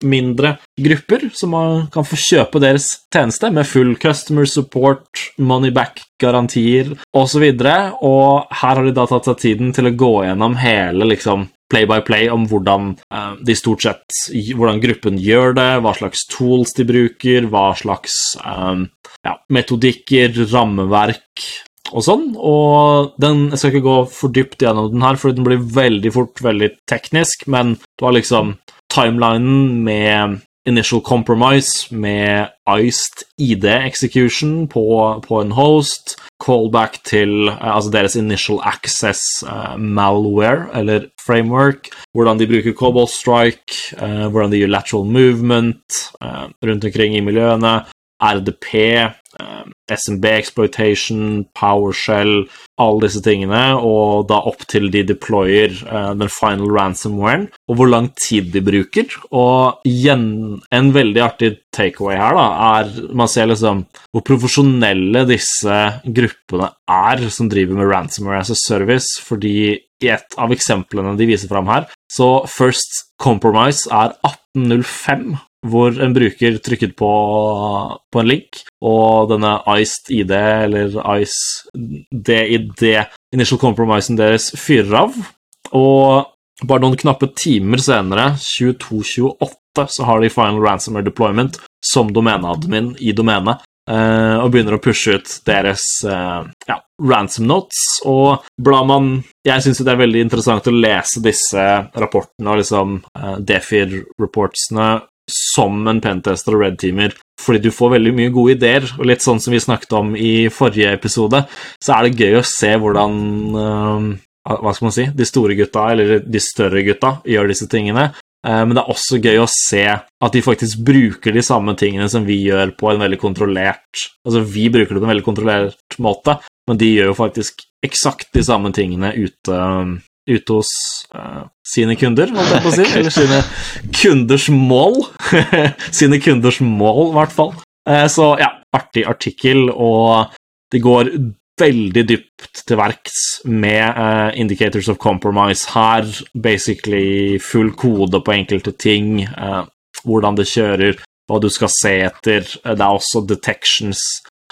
S1: mindre grupper, som kan få kjøpe deres tjeneste med full customer support, money back-garantier osv. Og, så og her har de da tatt seg tiden til å gå gjennom hele liksom, play by play om hvordan uh, de stort sett hvordan gruppen gjør det, hva slags tools de bruker, hva slags um, ja, metodikker, rammeverk og sånn. Og den, jeg skal ikke gå for dypt gjennom den her, for den blir veldig fort veldig teknisk, men du har liksom timelinen med initial compromise, med iced ID execution på, på en host, callback til uh, altså deres initial access uh, malware, eller framework, hvordan de bruker Cobalt Strike, uh, hvordan de gjør lateral movement rundt omkring i miljøene, RDP, eh, SMB exploitation, PowerShell, alle disse tingene, og da opp til de deployer eh, den final ransomwaren, og hvor lang tid de bruker. Og igjen, en veldig artig takeaway her da, er man ser liksom hvor profesjonelle disse gruppene er som driver med ransomware as a service, fordi i et av eksemplene de viser fram her, så First Compromise er 1805 hvor en bruker trykket på, på, en link, og denne Iced ID, eller Ice DID, initial compromiseen deres, fyrer av. Og bare noen knappe timer senere, 22.28, så har de final ransomware deployment som domeneadmin i domenet. Uh, og begynner å pushe ut deres uh, ja, ransom notes. Og blar man Jeg syns det er veldig interessant å lese disse rapportene og liksom uh, Defir-reportsene som en pentester og red-teamer, fordi du får veldig mye gode ideer. Og litt sånn som vi snakket om i forrige episode, så er det gøy å se hvordan Hva skal man si? De store gutta, eller de større gutta, gjør disse tingene. Eh, men det er også gøy å se at de faktisk bruker de samme tingene som vi gjør på en veldig kontrollert Altså, vi bruker det på en veldig kontrollert måte, men de gjør jo faktisk eksakt de samme tingene ute, ute hos uh, sine kunder, holdt jeg på å si. Eller sine kunders mål. sine kunders mål, i hvert fall. Uh, så ja, artig artikkel, og det går veldig dypt til verks med uh, indicators of compromise her. Basically full kode på enkelte ting, hvordan det kjører, hva du skal se etter. Det er også detections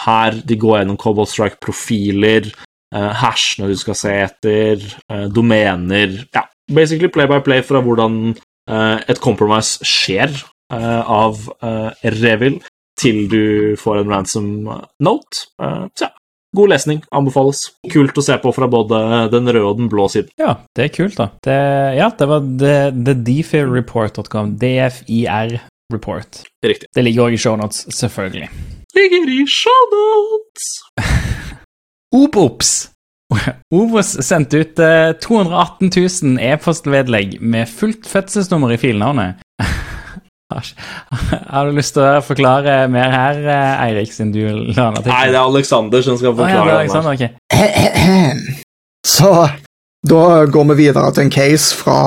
S1: her. De går gjennom Cobalt Strike-profiler, hashene du skal se etter, domener Ja, basically play by play fra hvordan et compromise skjer av Revil til du får en ransom note. så ja, God lesning, anbefales. Kult å se på fra både den røde og den blå siden.
S3: Ja, det er kult, da. Det, ja, det var thedefirreport.com. DFIR Report.
S1: Riktig.
S3: Det ligger òg i shownotes, selvfølgelig.
S1: Ligger i shownotes!
S3: Ops-ops! Obos sendte ut uh, 218 000 e-postvedlegg med fullt fødselsnummer i filnavnet. Har du lyst til å forklare mer her, eh, Eirik, siden du la
S1: Nei, det er Alexander som skal forklare.
S3: Ah, ja, okay.
S2: Så da går vi videre til en case fra,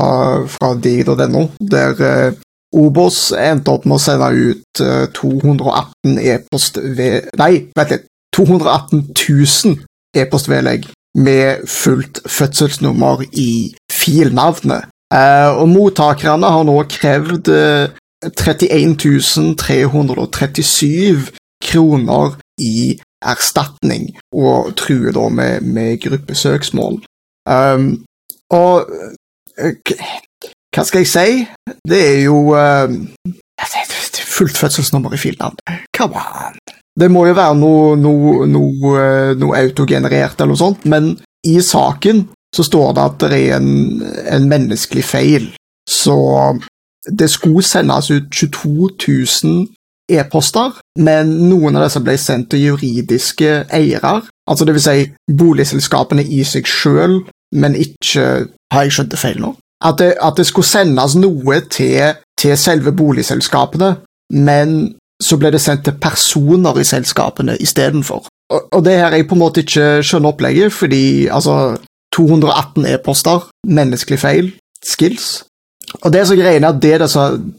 S2: fra Digd.no, der uh, Obos endte opp med å sende ut uh, 218 e-post ved Nei, vent litt. 218 000 e-postvedlegg med fullt fødselsnummer i filnavnet. Uh, og mottakerne har nå krevd uh, 31 337 kroner i erstatning, og truer da med, med gruppesøksmål. Um, og eh, hva skal jeg si? Det er jo um, fullt fødselsnummer i filnavn. Come on! Det må jo være noe, noe, noe, eh, noe autogenerert eller noe sånt, men i saken så står det at det er en, en menneskelig feil. Så det skulle sendes ut 22 000 e-poster, men noen av disse ble sendt til juridiske eiere. Altså det vil si boligselskapene i seg sjøl, men ikke Har jeg skjønt det feil nå? At det, at det skulle sendes noe til, til selve boligselskapene, men så ble det sendt til personer i selskapene istedenfor. Og, og det her er jeg på en måte ikke skjønner opplegget, fordi altså 218 e-poster, menneskelig feil, skills og det er så er at det, det,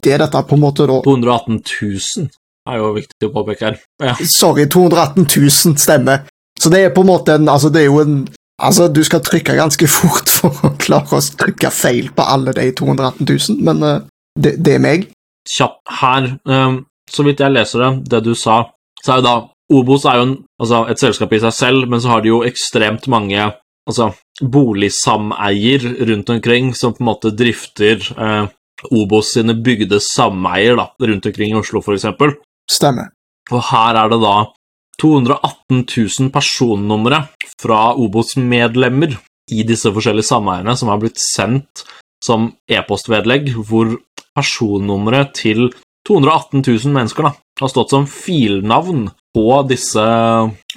S2: det dette på en måte da
S1: 218 000 er jo viktig å påpeke her. Ja.
S2: Sorry, 218 000 stemmer. Så det er på en måte en Altså, det er jo en Altså, du skal trykke ganske fort for å klare å trykke feil på alle de 218 000, men uh, det, det, er meg.
S1: Kjapp her, um, så vidt jeg leser det, det du sa, så er jo da Obos er jo en, altså et selskap i seg selv, men så har de jo ekstremt mange altså, boligsameier rundt omkring som på en måte drifter eh, Obos sine bygde sameier da, rundt omkring i Oslo, f.eks.
S2: Stemmer.
S1: Og her er det da 218 000 personnumre fra Obos-medlemmer i disse forskjellige sameierne som har blitt sendt som e-postvedlegg, hvor personnummeret til 218 000 mennesker da, har stått som filnavn på disse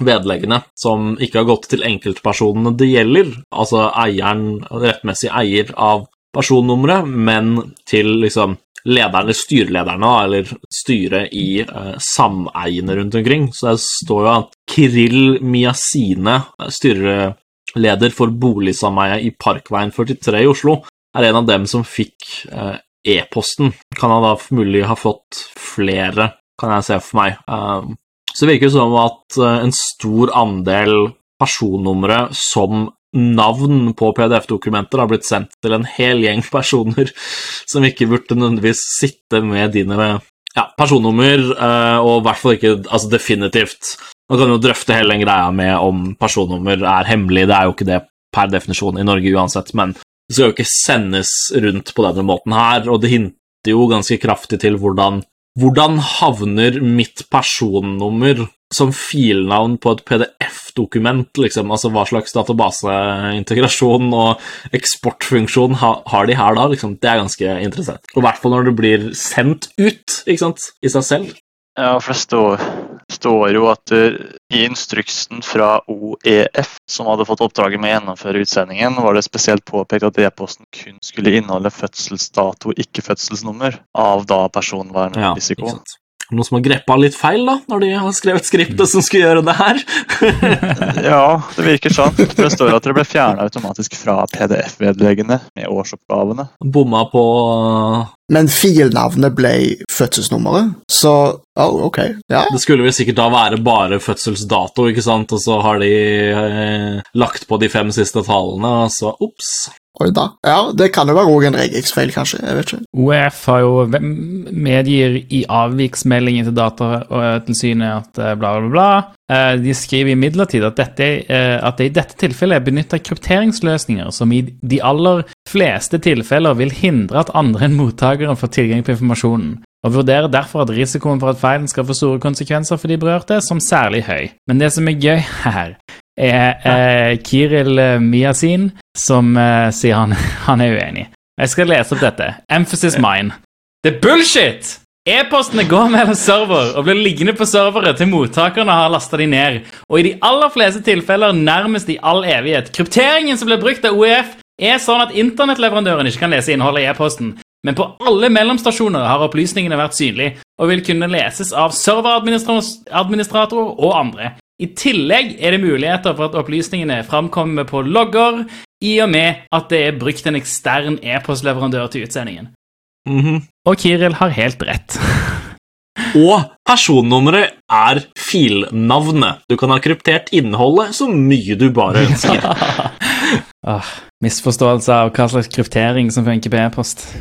S1: vedleggene, som ikke har gått til enkeltpersonene det gjelder, altså eieren, rettmessig eier av personnummeret, men til liksom lederne, styrelederne, eller styret i eh, sameiene rundt omkring. Så det står jo at Kirill Miasine, styreleder for boligsameiet i Parkveien 43 i Oslo, er en av dem som fikk eh, e-posten. Kan han da mulig ha fått flere, kan jeg se for meg. Um, så det virker som at eh, en stor andel personnumre som navn på PDF-dokumenter har blitt sendt til en hel gjeng personer som ikke burde nødvendigvis sitte med dine ja, personnummer, eh, og i hvert fall ikke altså definitivt. Man kan jo drøfte hele den greia med om personnummer er hemmelig, det er jo ikke det per definisjon i Norge uansett, men det skal jo ikke sendes rundt på denne måten her, og det hinter jo ganske kraftig til hvordan hvordan havner mitt personnummer som filnavn på et PDF-dokument, liksom? Altså hva slags databaseintegrasjon og eksportfunksjon har de her da, liksom? Det er ganske interessant. Og i hvert fall når det blir sendt ut, ikke sant, i seg selv.
S4: Ja, for det står, står jo at i instruksen fra OEF, som hadde fått oppdraget med å gjennomføre utsendingen, var det spesielt påpekt at e-posten kun skulle inneholde fødselsdato, ikke fødselsnummer, av da personvernrisiko. Ja,
S1: noen som har greppa litt feil, da, når de har skrevet skriptet som skulle gjøre det her?
S4: ja, det virker sånn. Det står at det ble fjerna automatisk fra PDF-vedleggene med årsoppgavene.
S1: Bomma på
S2: Men filnavnet ble fødselsnummeret, så oh, ok. Ja.
S1: Det skulle vel sikkert da være bare fødselsdato, ikke sant, og så har de eh, lagt på de fem siste tallene, og så ops.
S2: Oi da. Ja, det kan jo være òg en regeksfeil, kanskje. jeg vet ikke.
S3: OEF har jo medgir i avviksmeldingen til Datatilsynet at eh, bla, bla, bla. Eh, de skriver imidlertid at, eh, at det i dette tilfellet er benytta krypteringsløsninger som i de aller fleste tilfeller vil hindre at andre enn mottakeren får tilgang på informasjonen og vurderer derfor at risikoen for at feilen skal få store konsekvenser for de berørte, som særlig høy. Men det som er gøy her, er eh, Kiril eh, Miasin, som eh, sier han, han er uenig. Jeg skal lese opp dette. Emphasis mine. Det er bullshit! E-postene går mellom server og blir liggende på servere til mottakerne har lasta de ned, og i de aller fleste tilfeller nærmest i all evighet. Krypteringen som blir brukt av OEF, er sånn at internettleverandøren ikke kan lese innholdet i e-posten, men på alle mellomstasjoner har opplysningene vært synlige og vil kunne leses av serveradministratorer og andre. I tillegg er det muligheter for at opplysningene framkommer på logger, i og med at det er brukt en ekstern e-postleverandør til utsendingen.
S1: Mm -hmm.
S3: Og Kiril har helt rett.
S1: og personnummeret er filnavnet. Du kan ha kryptert innholdet så mye du bare ønsker.
S3: ah, misforståelse av hva slags kryptering som funker på e-post.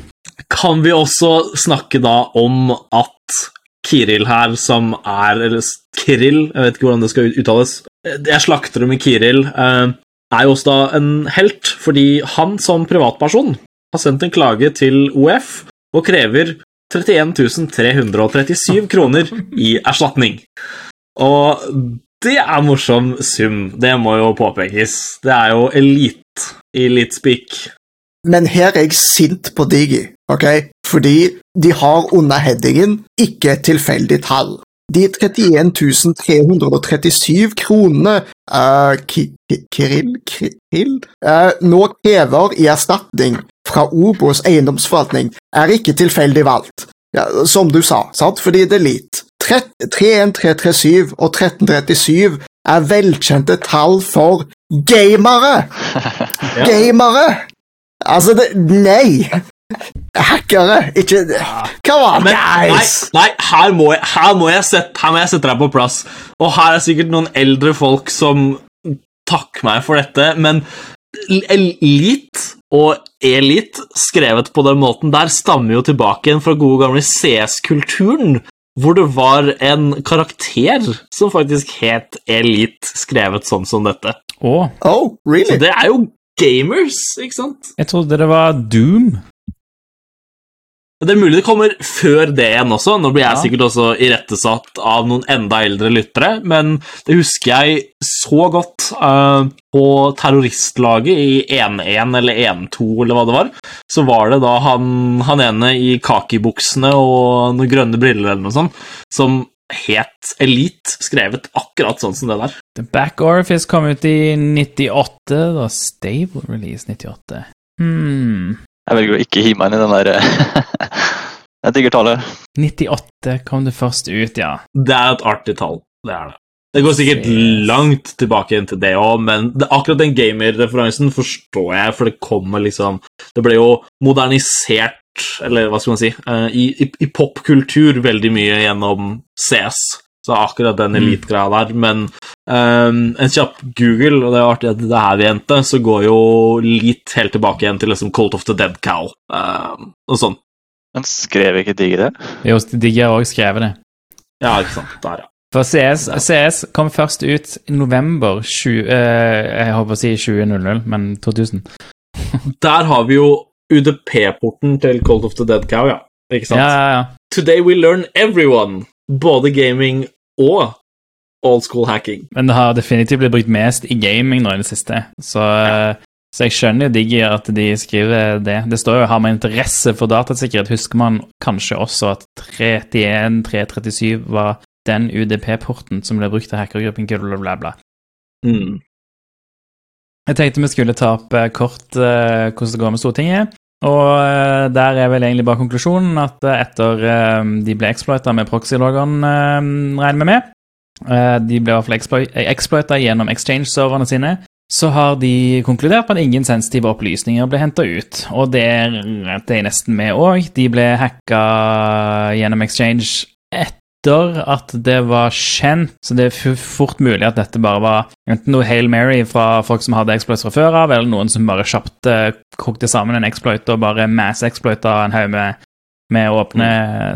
S1: Kan vi også snakke da om at Kiril her, som er Eller Kiril, jeg vet ikke hvordan det skal uttales. Jeg slakter det med Kiril. Eh, er jo også da en helt, fordi han som privatperson har sendt en klage til OF og krever 31 337 kroner i erstatning. Og det er morsom sum, det må jo påpekes. Det er jo elite i.
S2: Men her er jeg sint på Digi, ok? Fordi de har under headingen 'ikke et tilfeldig tall'. De 31 337 kronene uh, Kirill, Kirill uh, nå krever i erstatning fra Obos eiendomsforvaltning, er ikke tilfeldig valgt. Ja, som du sa, sant? fordi det er lit. 31337 og 1337 er velkjente tall for gamere! Gamere! Altså, det Nei! Hackere! Ikke Come on, guys!
S1: Nei, nei her, må jeg, her, må sette, her, må jeg, sette, deg på plass. Og her er sikkert noen eldre folk som takker meg for dette, men Elite og Elite, skrevet på den måten der, stammer jo tilbake igjen fra gode gamle CS-kulturen, hvor det var en karakter som faktisk het Elite, skrevet sånn som dette.
S3: Oh.
S2: oh really?
S1: Så det er jo gamers, ikke sant?
S3: Jeg trodde det var Doom.
S1: Det er mulig det kommer før det igjen også. Nå blir jeg ja. sikkert også irettesatt av noen enda eldre lyttere, men det husker jeg så godt uh, på terroristlaget i 1-1 eller 1-2 eller hva det var. Så var det da han, han ene i kakibuksene og noen grønne briller eller noe sånt, som het Elite, skrevet akkurat sånn som det der.
S3: The Back Orifice kom ut i 98, da Stable Release 98. Hmm.
S4: Jeg velger å ikke hive meg inn i den der Jeg digger tallet.
S3: 98 kom det først ut, ja.
S1: Det er et artig tall. Det er det. Det går sikkert
S3: Yes.
S1: langt tilbake inn til det òg, men det, akkurat den gamer-referansen forstår jeg, for det kommer liksom Det ble jo modernisert, eller hva skal man si, eh, i, i, i popkultur veldig mye gjennom CS. Så akkurat den
S3: Mm.
S1: elite-greia der. Men um, en kjapp Google, og det er artig at det er her vi endte, så går jo litt helt tilbake igjen til liksom Cold of the Dead Cow um, og sånn.
S4: Men skrev ikke Digge det?
S3: Jo, Digge har også skrevet det.
S1: Ja, ikke sant. Der, ja.
S3: For CS, CS kom først ut i november 20, eh, Jeg håper å si 2000, men 2000.
S1: Der har vi jo UDP-porten til Cold of the Dead Cow, ja. Ikke sant?
S3: Ja, ja, ja.
S1: Today we learn everyone, både gaming og old school hacking.
S3: Men det har definitivt blitt brukt mest i gaming nå i det siste. Så, ja. så jeg skjønner jo digg at de skriver det. Det står jo 'har man interesse for datasikkerhet', husker man kanskje også at 31337 var den UDP-porten som ble brukt av hackergruppen bla, bla, bla.
S1: Mm.
S3: Jeg tenkte vi skulle ta opp eh, kort eh, hvordan det går med Stortinget. Og eh, der er vel egentlig bare konklusjonen at etter de ble exploita med proxy-loggeren, regner vi med De ble i hvert fall exploita gjennom exchange-serverne sine. Så har de konkludert med at ingen sensitive opplysninger ble henta ut. Og det er nesten med òg. De ble hacka gjennom exchange etter at det var kjent, så det er fort mulig at dette bare var enten noe Hail Mary fra folk som hadde exploits fra før av, eller noen som bare kjapt eh, kokte sammen en exploit og bare mass-exploita en haug med, med åpne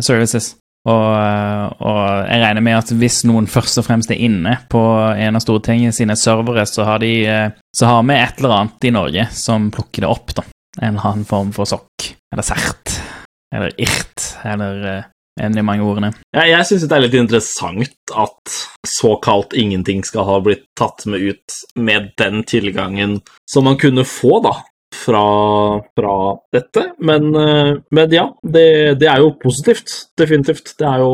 S3: services. Og, eh, og jeg regner med at hvis noen først og fremst er inne på en av Stortinget sine servere, så har de eh, så har vi et eller annet i Norge som plukker det opp, da. En eller annen form for sokk. Eller sert. Eller irt. Eller eh, en de mange ordene.
S1: Ja, jeg syns det er litt interessant at såkalt ingenting skal ha blitt tatt med ut med den tilgangen som man kunne få, da. Fra, fra dette, men, eh, men ja, det, det er jo positivt. Definitivt. Det er jo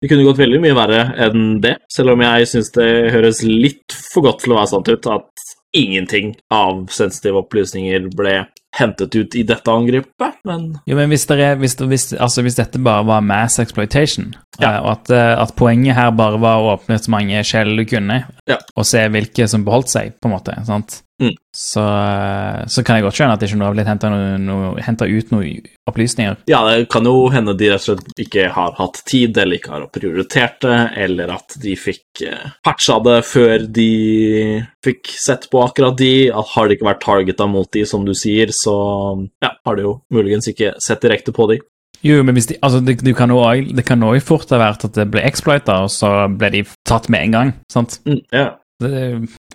S1: Det kunne gått veldig mye verre enn det, selv om jeg syns det høres litt for godt til å være sant ut at ingenting av sensitive opplysninger ble hentet ut i dette angrepet, men
S3: Jo, men hvis, det er, hvis, hvis, altså hvis dette bare var mass exploitation,
S1: Ja.
S3: eh, og at, eh, at poenget her bare var å åpne så mange skjell du kunne,
S1: Ja.
S3: og se hvilke som beholdt seg, på en måte, sant?
S1: Mm.
S3: Så, eh, så kan jeg godt skjønne at ikke har blitt hentet noe, noe, ut noen opplysninger.
S1: Ja, det kan jo hende de rett og slett ikke har hatt tid, eller ikke har prioritert det, eller at de fikk patcha det før de fikk sett på akkurat de. At har det ikke vært targeta mot de, som du sier, så ja, har du jo muligens ikke sett direkte på de.
S3: Jo, men hvis de, altså det, du kan også, det kan òg fort ha vært at det ble exploita, og så ble de tatt med en gang, sant?
S1: Mm, ja.
S3: Det,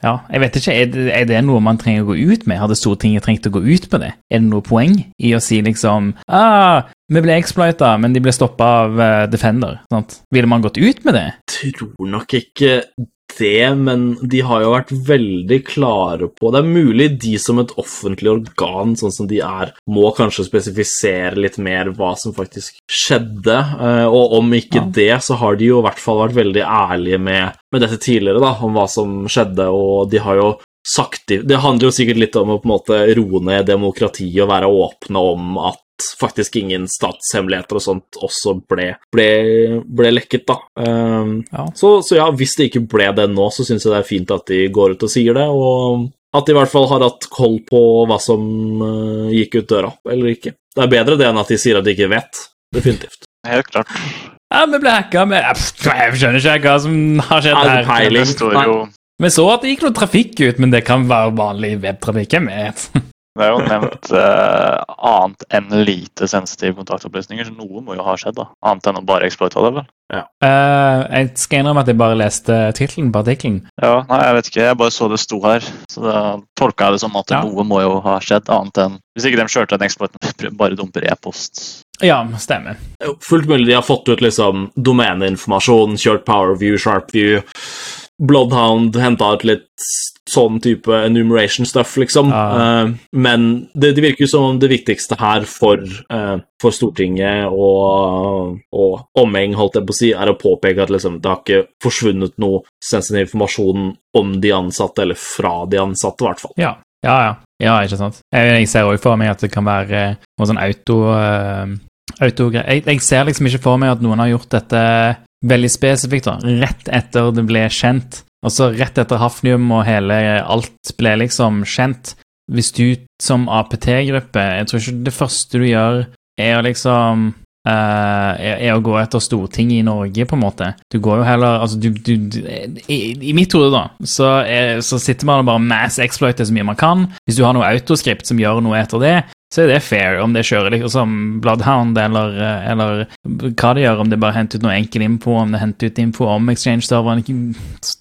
S3: ja, jeg vet ikke, er det, er det noe man trenger å gå ut med? Hadde Stortinget trengt å gå ut med det? Er det noe poeng i å si liksom ah, vi ble exploita, men de ble stoppa av eh, Defender? Sant? Ville man gått ut med det?
S1: tror nok ikke det, men de har jo vært veldig klare på Det er mulig de som et offentlig organ, sånn som de er, må kanskje spesifisere litt mer hva som faktisk skjedde. eh, Og om ikke
S3: Ja.
S1: det, så har de jo i hvert fall vært veldig ærlige med, med dette tidligere, da, om hva som skjedde, og de har jo sagt Det handler jo sikkert litt om å på en måte roe ned demokratiet og være åpne om at faktisk ingen statshemmeligheter og sånt også ble, ble, ble lekket, da. Um,
S3: Ja.
S1: så, så ja, hvis det ikke ble det nå, så syns jeg det er fint at de går ut og sier det, og at de i hvert fall har hatt koll på hva som uh, gikk ut døra, eller ikke. Det er bedre det enn at de sier at de ikke vet. Definitivt.
S4: Helt klart.
S3: Ja, vi ble hacka med Jeg skjønner ikke hva som har skjedd
S1: her. det
S3: her.
S1: peiling?
S4: Det står jo
S3: Vi så at det gikk noe trafikk ut, men det kan være vanlig webtrafikk. Vet?
S4: Det er jo nevnt eh, annet enn lite sensitive kontaktopplysninger, så noe må jo ha skjedd, da. Annet enn å bare exploita det, vel.
S3: Eh, jeg skal innrømme at jeg bare leste tittelen på artikkelen.
S4: Ja, nei, jeg vet ikke. Jeg bare så det sto her. Så da tolka jeg det som at
S3: Ja.
S4: noe må jo ha skjedd, annet enn Hvis ikke de kjørte en exploit, bare dumper e-post.
S3: Ja, stemmer.
S1: Er Fullt mulig de har fått ut liksom domeneinformasjon, kjørt Powerview, Sharpview, Bloodhound, henta ut litt sånn type enumeration stuff, liksom.
S3: Ja.
S1: Uh, men det, det virker som om det viktigste her for, uh, for Stortinget og, og omheng, holdt jeg på å si, er å påpeke at liksom, det har ikke forsvunnet noe sensitiv informasjon om de ansatte, eller fra de ansatte, i hvert fall.
S3: Ja, ja. ja. ja ikke sant. Jeg, jeg ser òg for meg at det kan være eh, noe sånn auto autogreier. Jeg, jeg ser liksom ikke for meg at noen har gjort dette veldig spesifikt, da. Rett etter det ble kjent. Altså rett etter Hafnium og hele alt ble liksom kjent. Hvis du som APT-gruppe Jeg tror ikke det første du gjør, er å liksom uh, er, er å gå etter Stortinget i Norge, på en måte. Du går jo heller Altså, du, du, du i, I mitt hode, da, så, er, så sitter man og bare mass exploiter så mye man kan. Hvis du har noe autoskript som gjør noe etter det, så er det fair om det kjører liksom Bloodhound eller, eh, eller hva det gjør, om det bare henter ut noe enkel info, om det henter ut info om exchange-serveren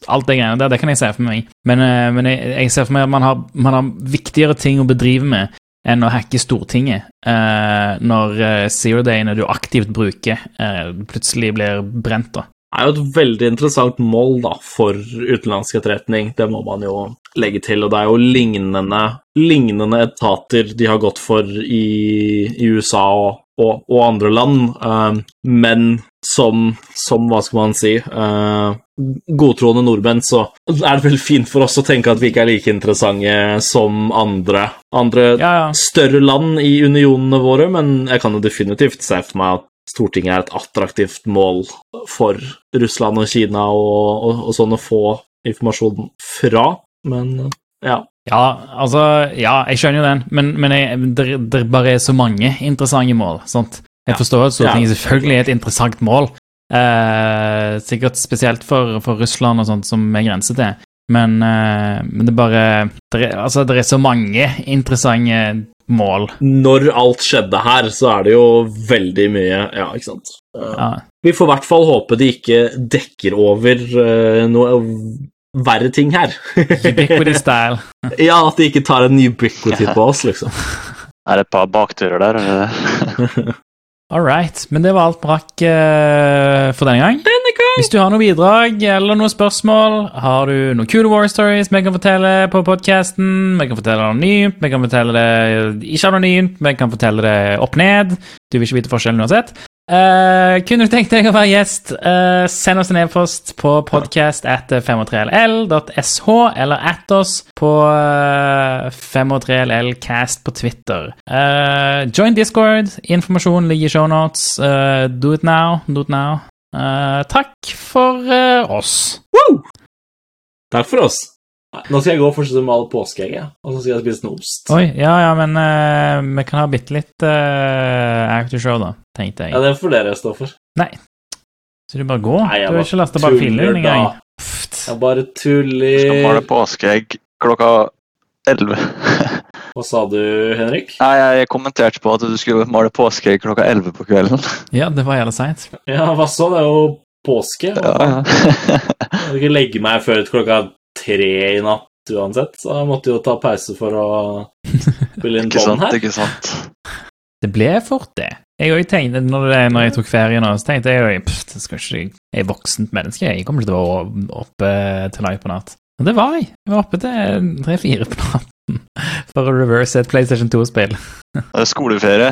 S3: Alt det greiene der, det kan jeg se for meg. Men, eh, men jeg, jeg, ser for meg at man har, man har, viktigere ting å bedrive med enn å hacke Stortinget eh, når eh, zero-dayene du aktivt bruker, eh, plutselig blir brent. da.
S1: Det er jo et veldig interessant mål da, for utenlandsk etterretning, det må man jo legge til. Og det er jo lignende, lignende etater de har gått for i, i USA og, og, og, andre land, uh, men som, som, hva skal man si uh, Godtroende nordmenn, så er det vel fint for oss å tenke at vi ikke er like interessante som andre, andre
S3: ja, ja.
S1: større land i unionene våre, men jeg kan jo definitivt se for meg at Stortinget er et attraktivt mål for Russland og Kina og, og, og sånn å få informasjon fra, men ja.
S3: Ja, altså Ja, jeg skjønner jo den, men, men det, bare er så mange interessante mål. sant? Jeg forstår at Stortinget selvfølgelig er et interessant mål, eh, sikkert spesielt for, for, Russland og sånt som er grense til, men, eh, men det bare det er, Altså, det er så mange interessante mål.
S1: Når alt skjedde her, så er det jo veldig mye Ja, ikke sant.
S3: Ja.
S1: Vi får i hvert fall håpe de ikke dekker over uh, noe verre ting her.
S3: ubiquity style.
S1: ja, at de ikke tar en ubiquity på oss, liksom.
S4: Er det et par bakdører der, eller?
S3: All right. Men det var alt brakk uh, for denne gang.
S1: Denne gang.
S3: Hvis du har noe bidrag eller noen spørsmål, har du noen kule war stories vi kan fortelle på podkasten, vi kan fortelle det anonymt, vi kan fortelle det ikke anonymt, vi kan fortelle det opp ned. Du vil ikke vite forskjellen uansett. Uh, kunne du tenkt deg å være gjest, uh, send oss en e-post på podcast at 53ll.sh, eller at oss på uh, 53llcast på Twitter. Join Discord. Informasjon ligger i shownotes. Uh, do it now. Do it now. takk for oss.
S1: Woo! Takk for oss. Nå skal jeg gå og fortsette med all påskeegget, og så skal jeg spise noe ost.
S3: Oi, ja, ja, men uh, vi kan ha bitte litt uh, actor da, tenkte jeg.
S1: Ja, det får dere stå for.
S3: Nei. Så du bare går?
S1: Nei,
S3: du har ikke lasta bare filer engang?
S1: Jeg bare tuller.
S4: Skal male påskeegg klokka elleve.
S1: Hva sa du, Henrik?
S4: Nei, Jeg kommenterte på at du skulle male påskeegg klokka elleve på kvelden.
S3: Ja, det var jævla seint.
S1: Ja, hva så? Det er jo påske.
S4: Ja, ja.
S1: jeg kan ikke legge meg før klokka tre i natt uansett, så jeg måtte jo ta pause for å spille inn bånd her.
S4: Ikke sant.
S3: Det ble fort, det. Jeg òg tenkte, når, det, når jeg tok ferie nå, så tenkte jeg jo Jeg er voksent menneske, jeg kommer ikke til å være oppe til langt på natt. Og det var jeg. Jeg var oppe til tre-fire på natten for å reverse et PlayStation 2-spill.
S4: Det er skoleferie,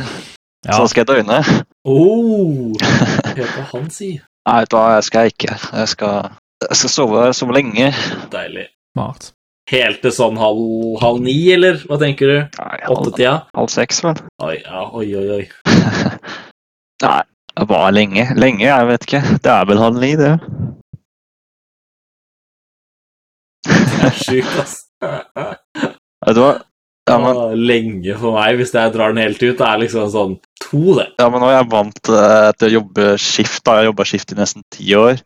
S3: Ja.
S4: så skal jeg døgne.
S1: Oh, hva han sier.
S4: Nei, vet du hva, jeg skal ikke. Jeg skal, jeg skal sove, sove lenge.
S1: Deilig.
S3: Smart.
S1: Helt til sånn halv, halv ni, eller hva tenker du?
S4: Nei, halv,
S1: Åttetida?
S4: halv seks, vel.
S1: Oi, ja, oi, oi, oi.
S4: Nei, det var lenge. Lenge, jeg vet ikke. Det er vel halv ni, det.
S1: Det er sjukt, ass.
S4: Vet du hva? Ja, men,
S1: Lenge for meg, hvis jeg drar den helt ut. Det er liksom sånn to, det.
S4: ja, men nå er jeg vant eh, til å jobbe skift. da. Jeg har jobba skift i nesten ti år.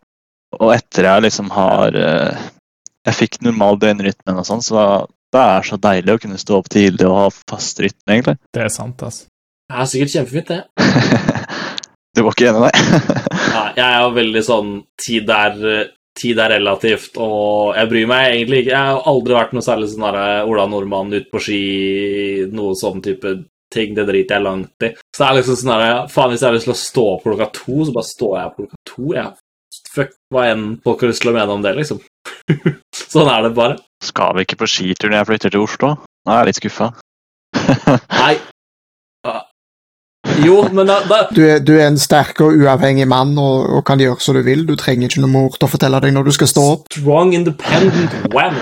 S4: Og etter jeg liksom har eh, Jeg fikk normal døgnrytme og sånn, så det er så deilig å kunne stå opp tidlig og ha fast rytme, egentlig.
S3: Det er sant, altså.
S1: Det er sikkert kjempefint, det.
S4: Du var ikke enig, nei?
S1: Ja, jeg er jo veldig sånn Tid er, tid er relativt, og jeg bryr meg egentlig ikke. Jeg har aldri vært noe særlig sånn der Ola Nordmann ut på ski, noe sånn type ting. Det driter jeg langt i. Så det er liksom sånn der Faen, hvis jeg har lyst til å stå opp klokka to, så bare står jeg opp klokka to. Jeg Fuck hva enn folk har lyst til å mene om det, liksom. sånn er det bare.
S4: Skal vi ikke på skitur når jeg flytter til Oslo? Nå er jeg litt skuffa.
S1: Nei. Jo, men da, da
S2: Du er, du er en sterk og uavhengig mann og, og kan gjøre som du vil. Du trenger ikke noe mor til å fortelle deg når du skal stå opp.
S1: Strong, independent wham.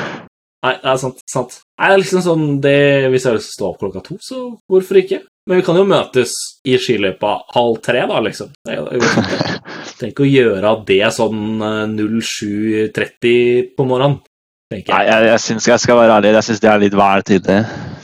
S1: Nei, det er sant. sant. Nei, det er liksom sånn det, Hvis jeg har lyst til å stå opp klokka to, så hvorfor ikke? Men vi kan jo møtes i skiløypa halv tre, da, liksom. Det er Tenk å gjøre det sånn eh, 07.30 på morgenen. tenker
S4: Nei,
S1: jeg.
S4: jeg, jeg, synes, jeg skal være ærlig, jeg syns det er litt vel tidlig.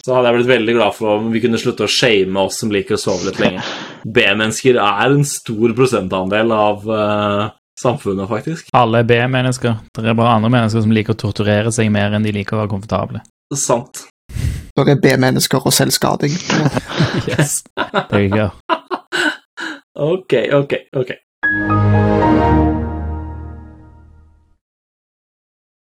S1: Så hadde jeg blitt veldig glad for om vi kunne slutte å shame oss som liker å sove litt lenge. B-mennesker er en stor prosentandel av uh, samfunnet, faktisk.
S3: Alle er B-mennesker. Det er bare andre mennesker som liker å torturere seg mer enn de liker å være komfortable.
S1: Sant.
S2: Dere er B-mennesker og selvskading.
S3: Yes. There you go.
S1: Ok, ok, ok. Música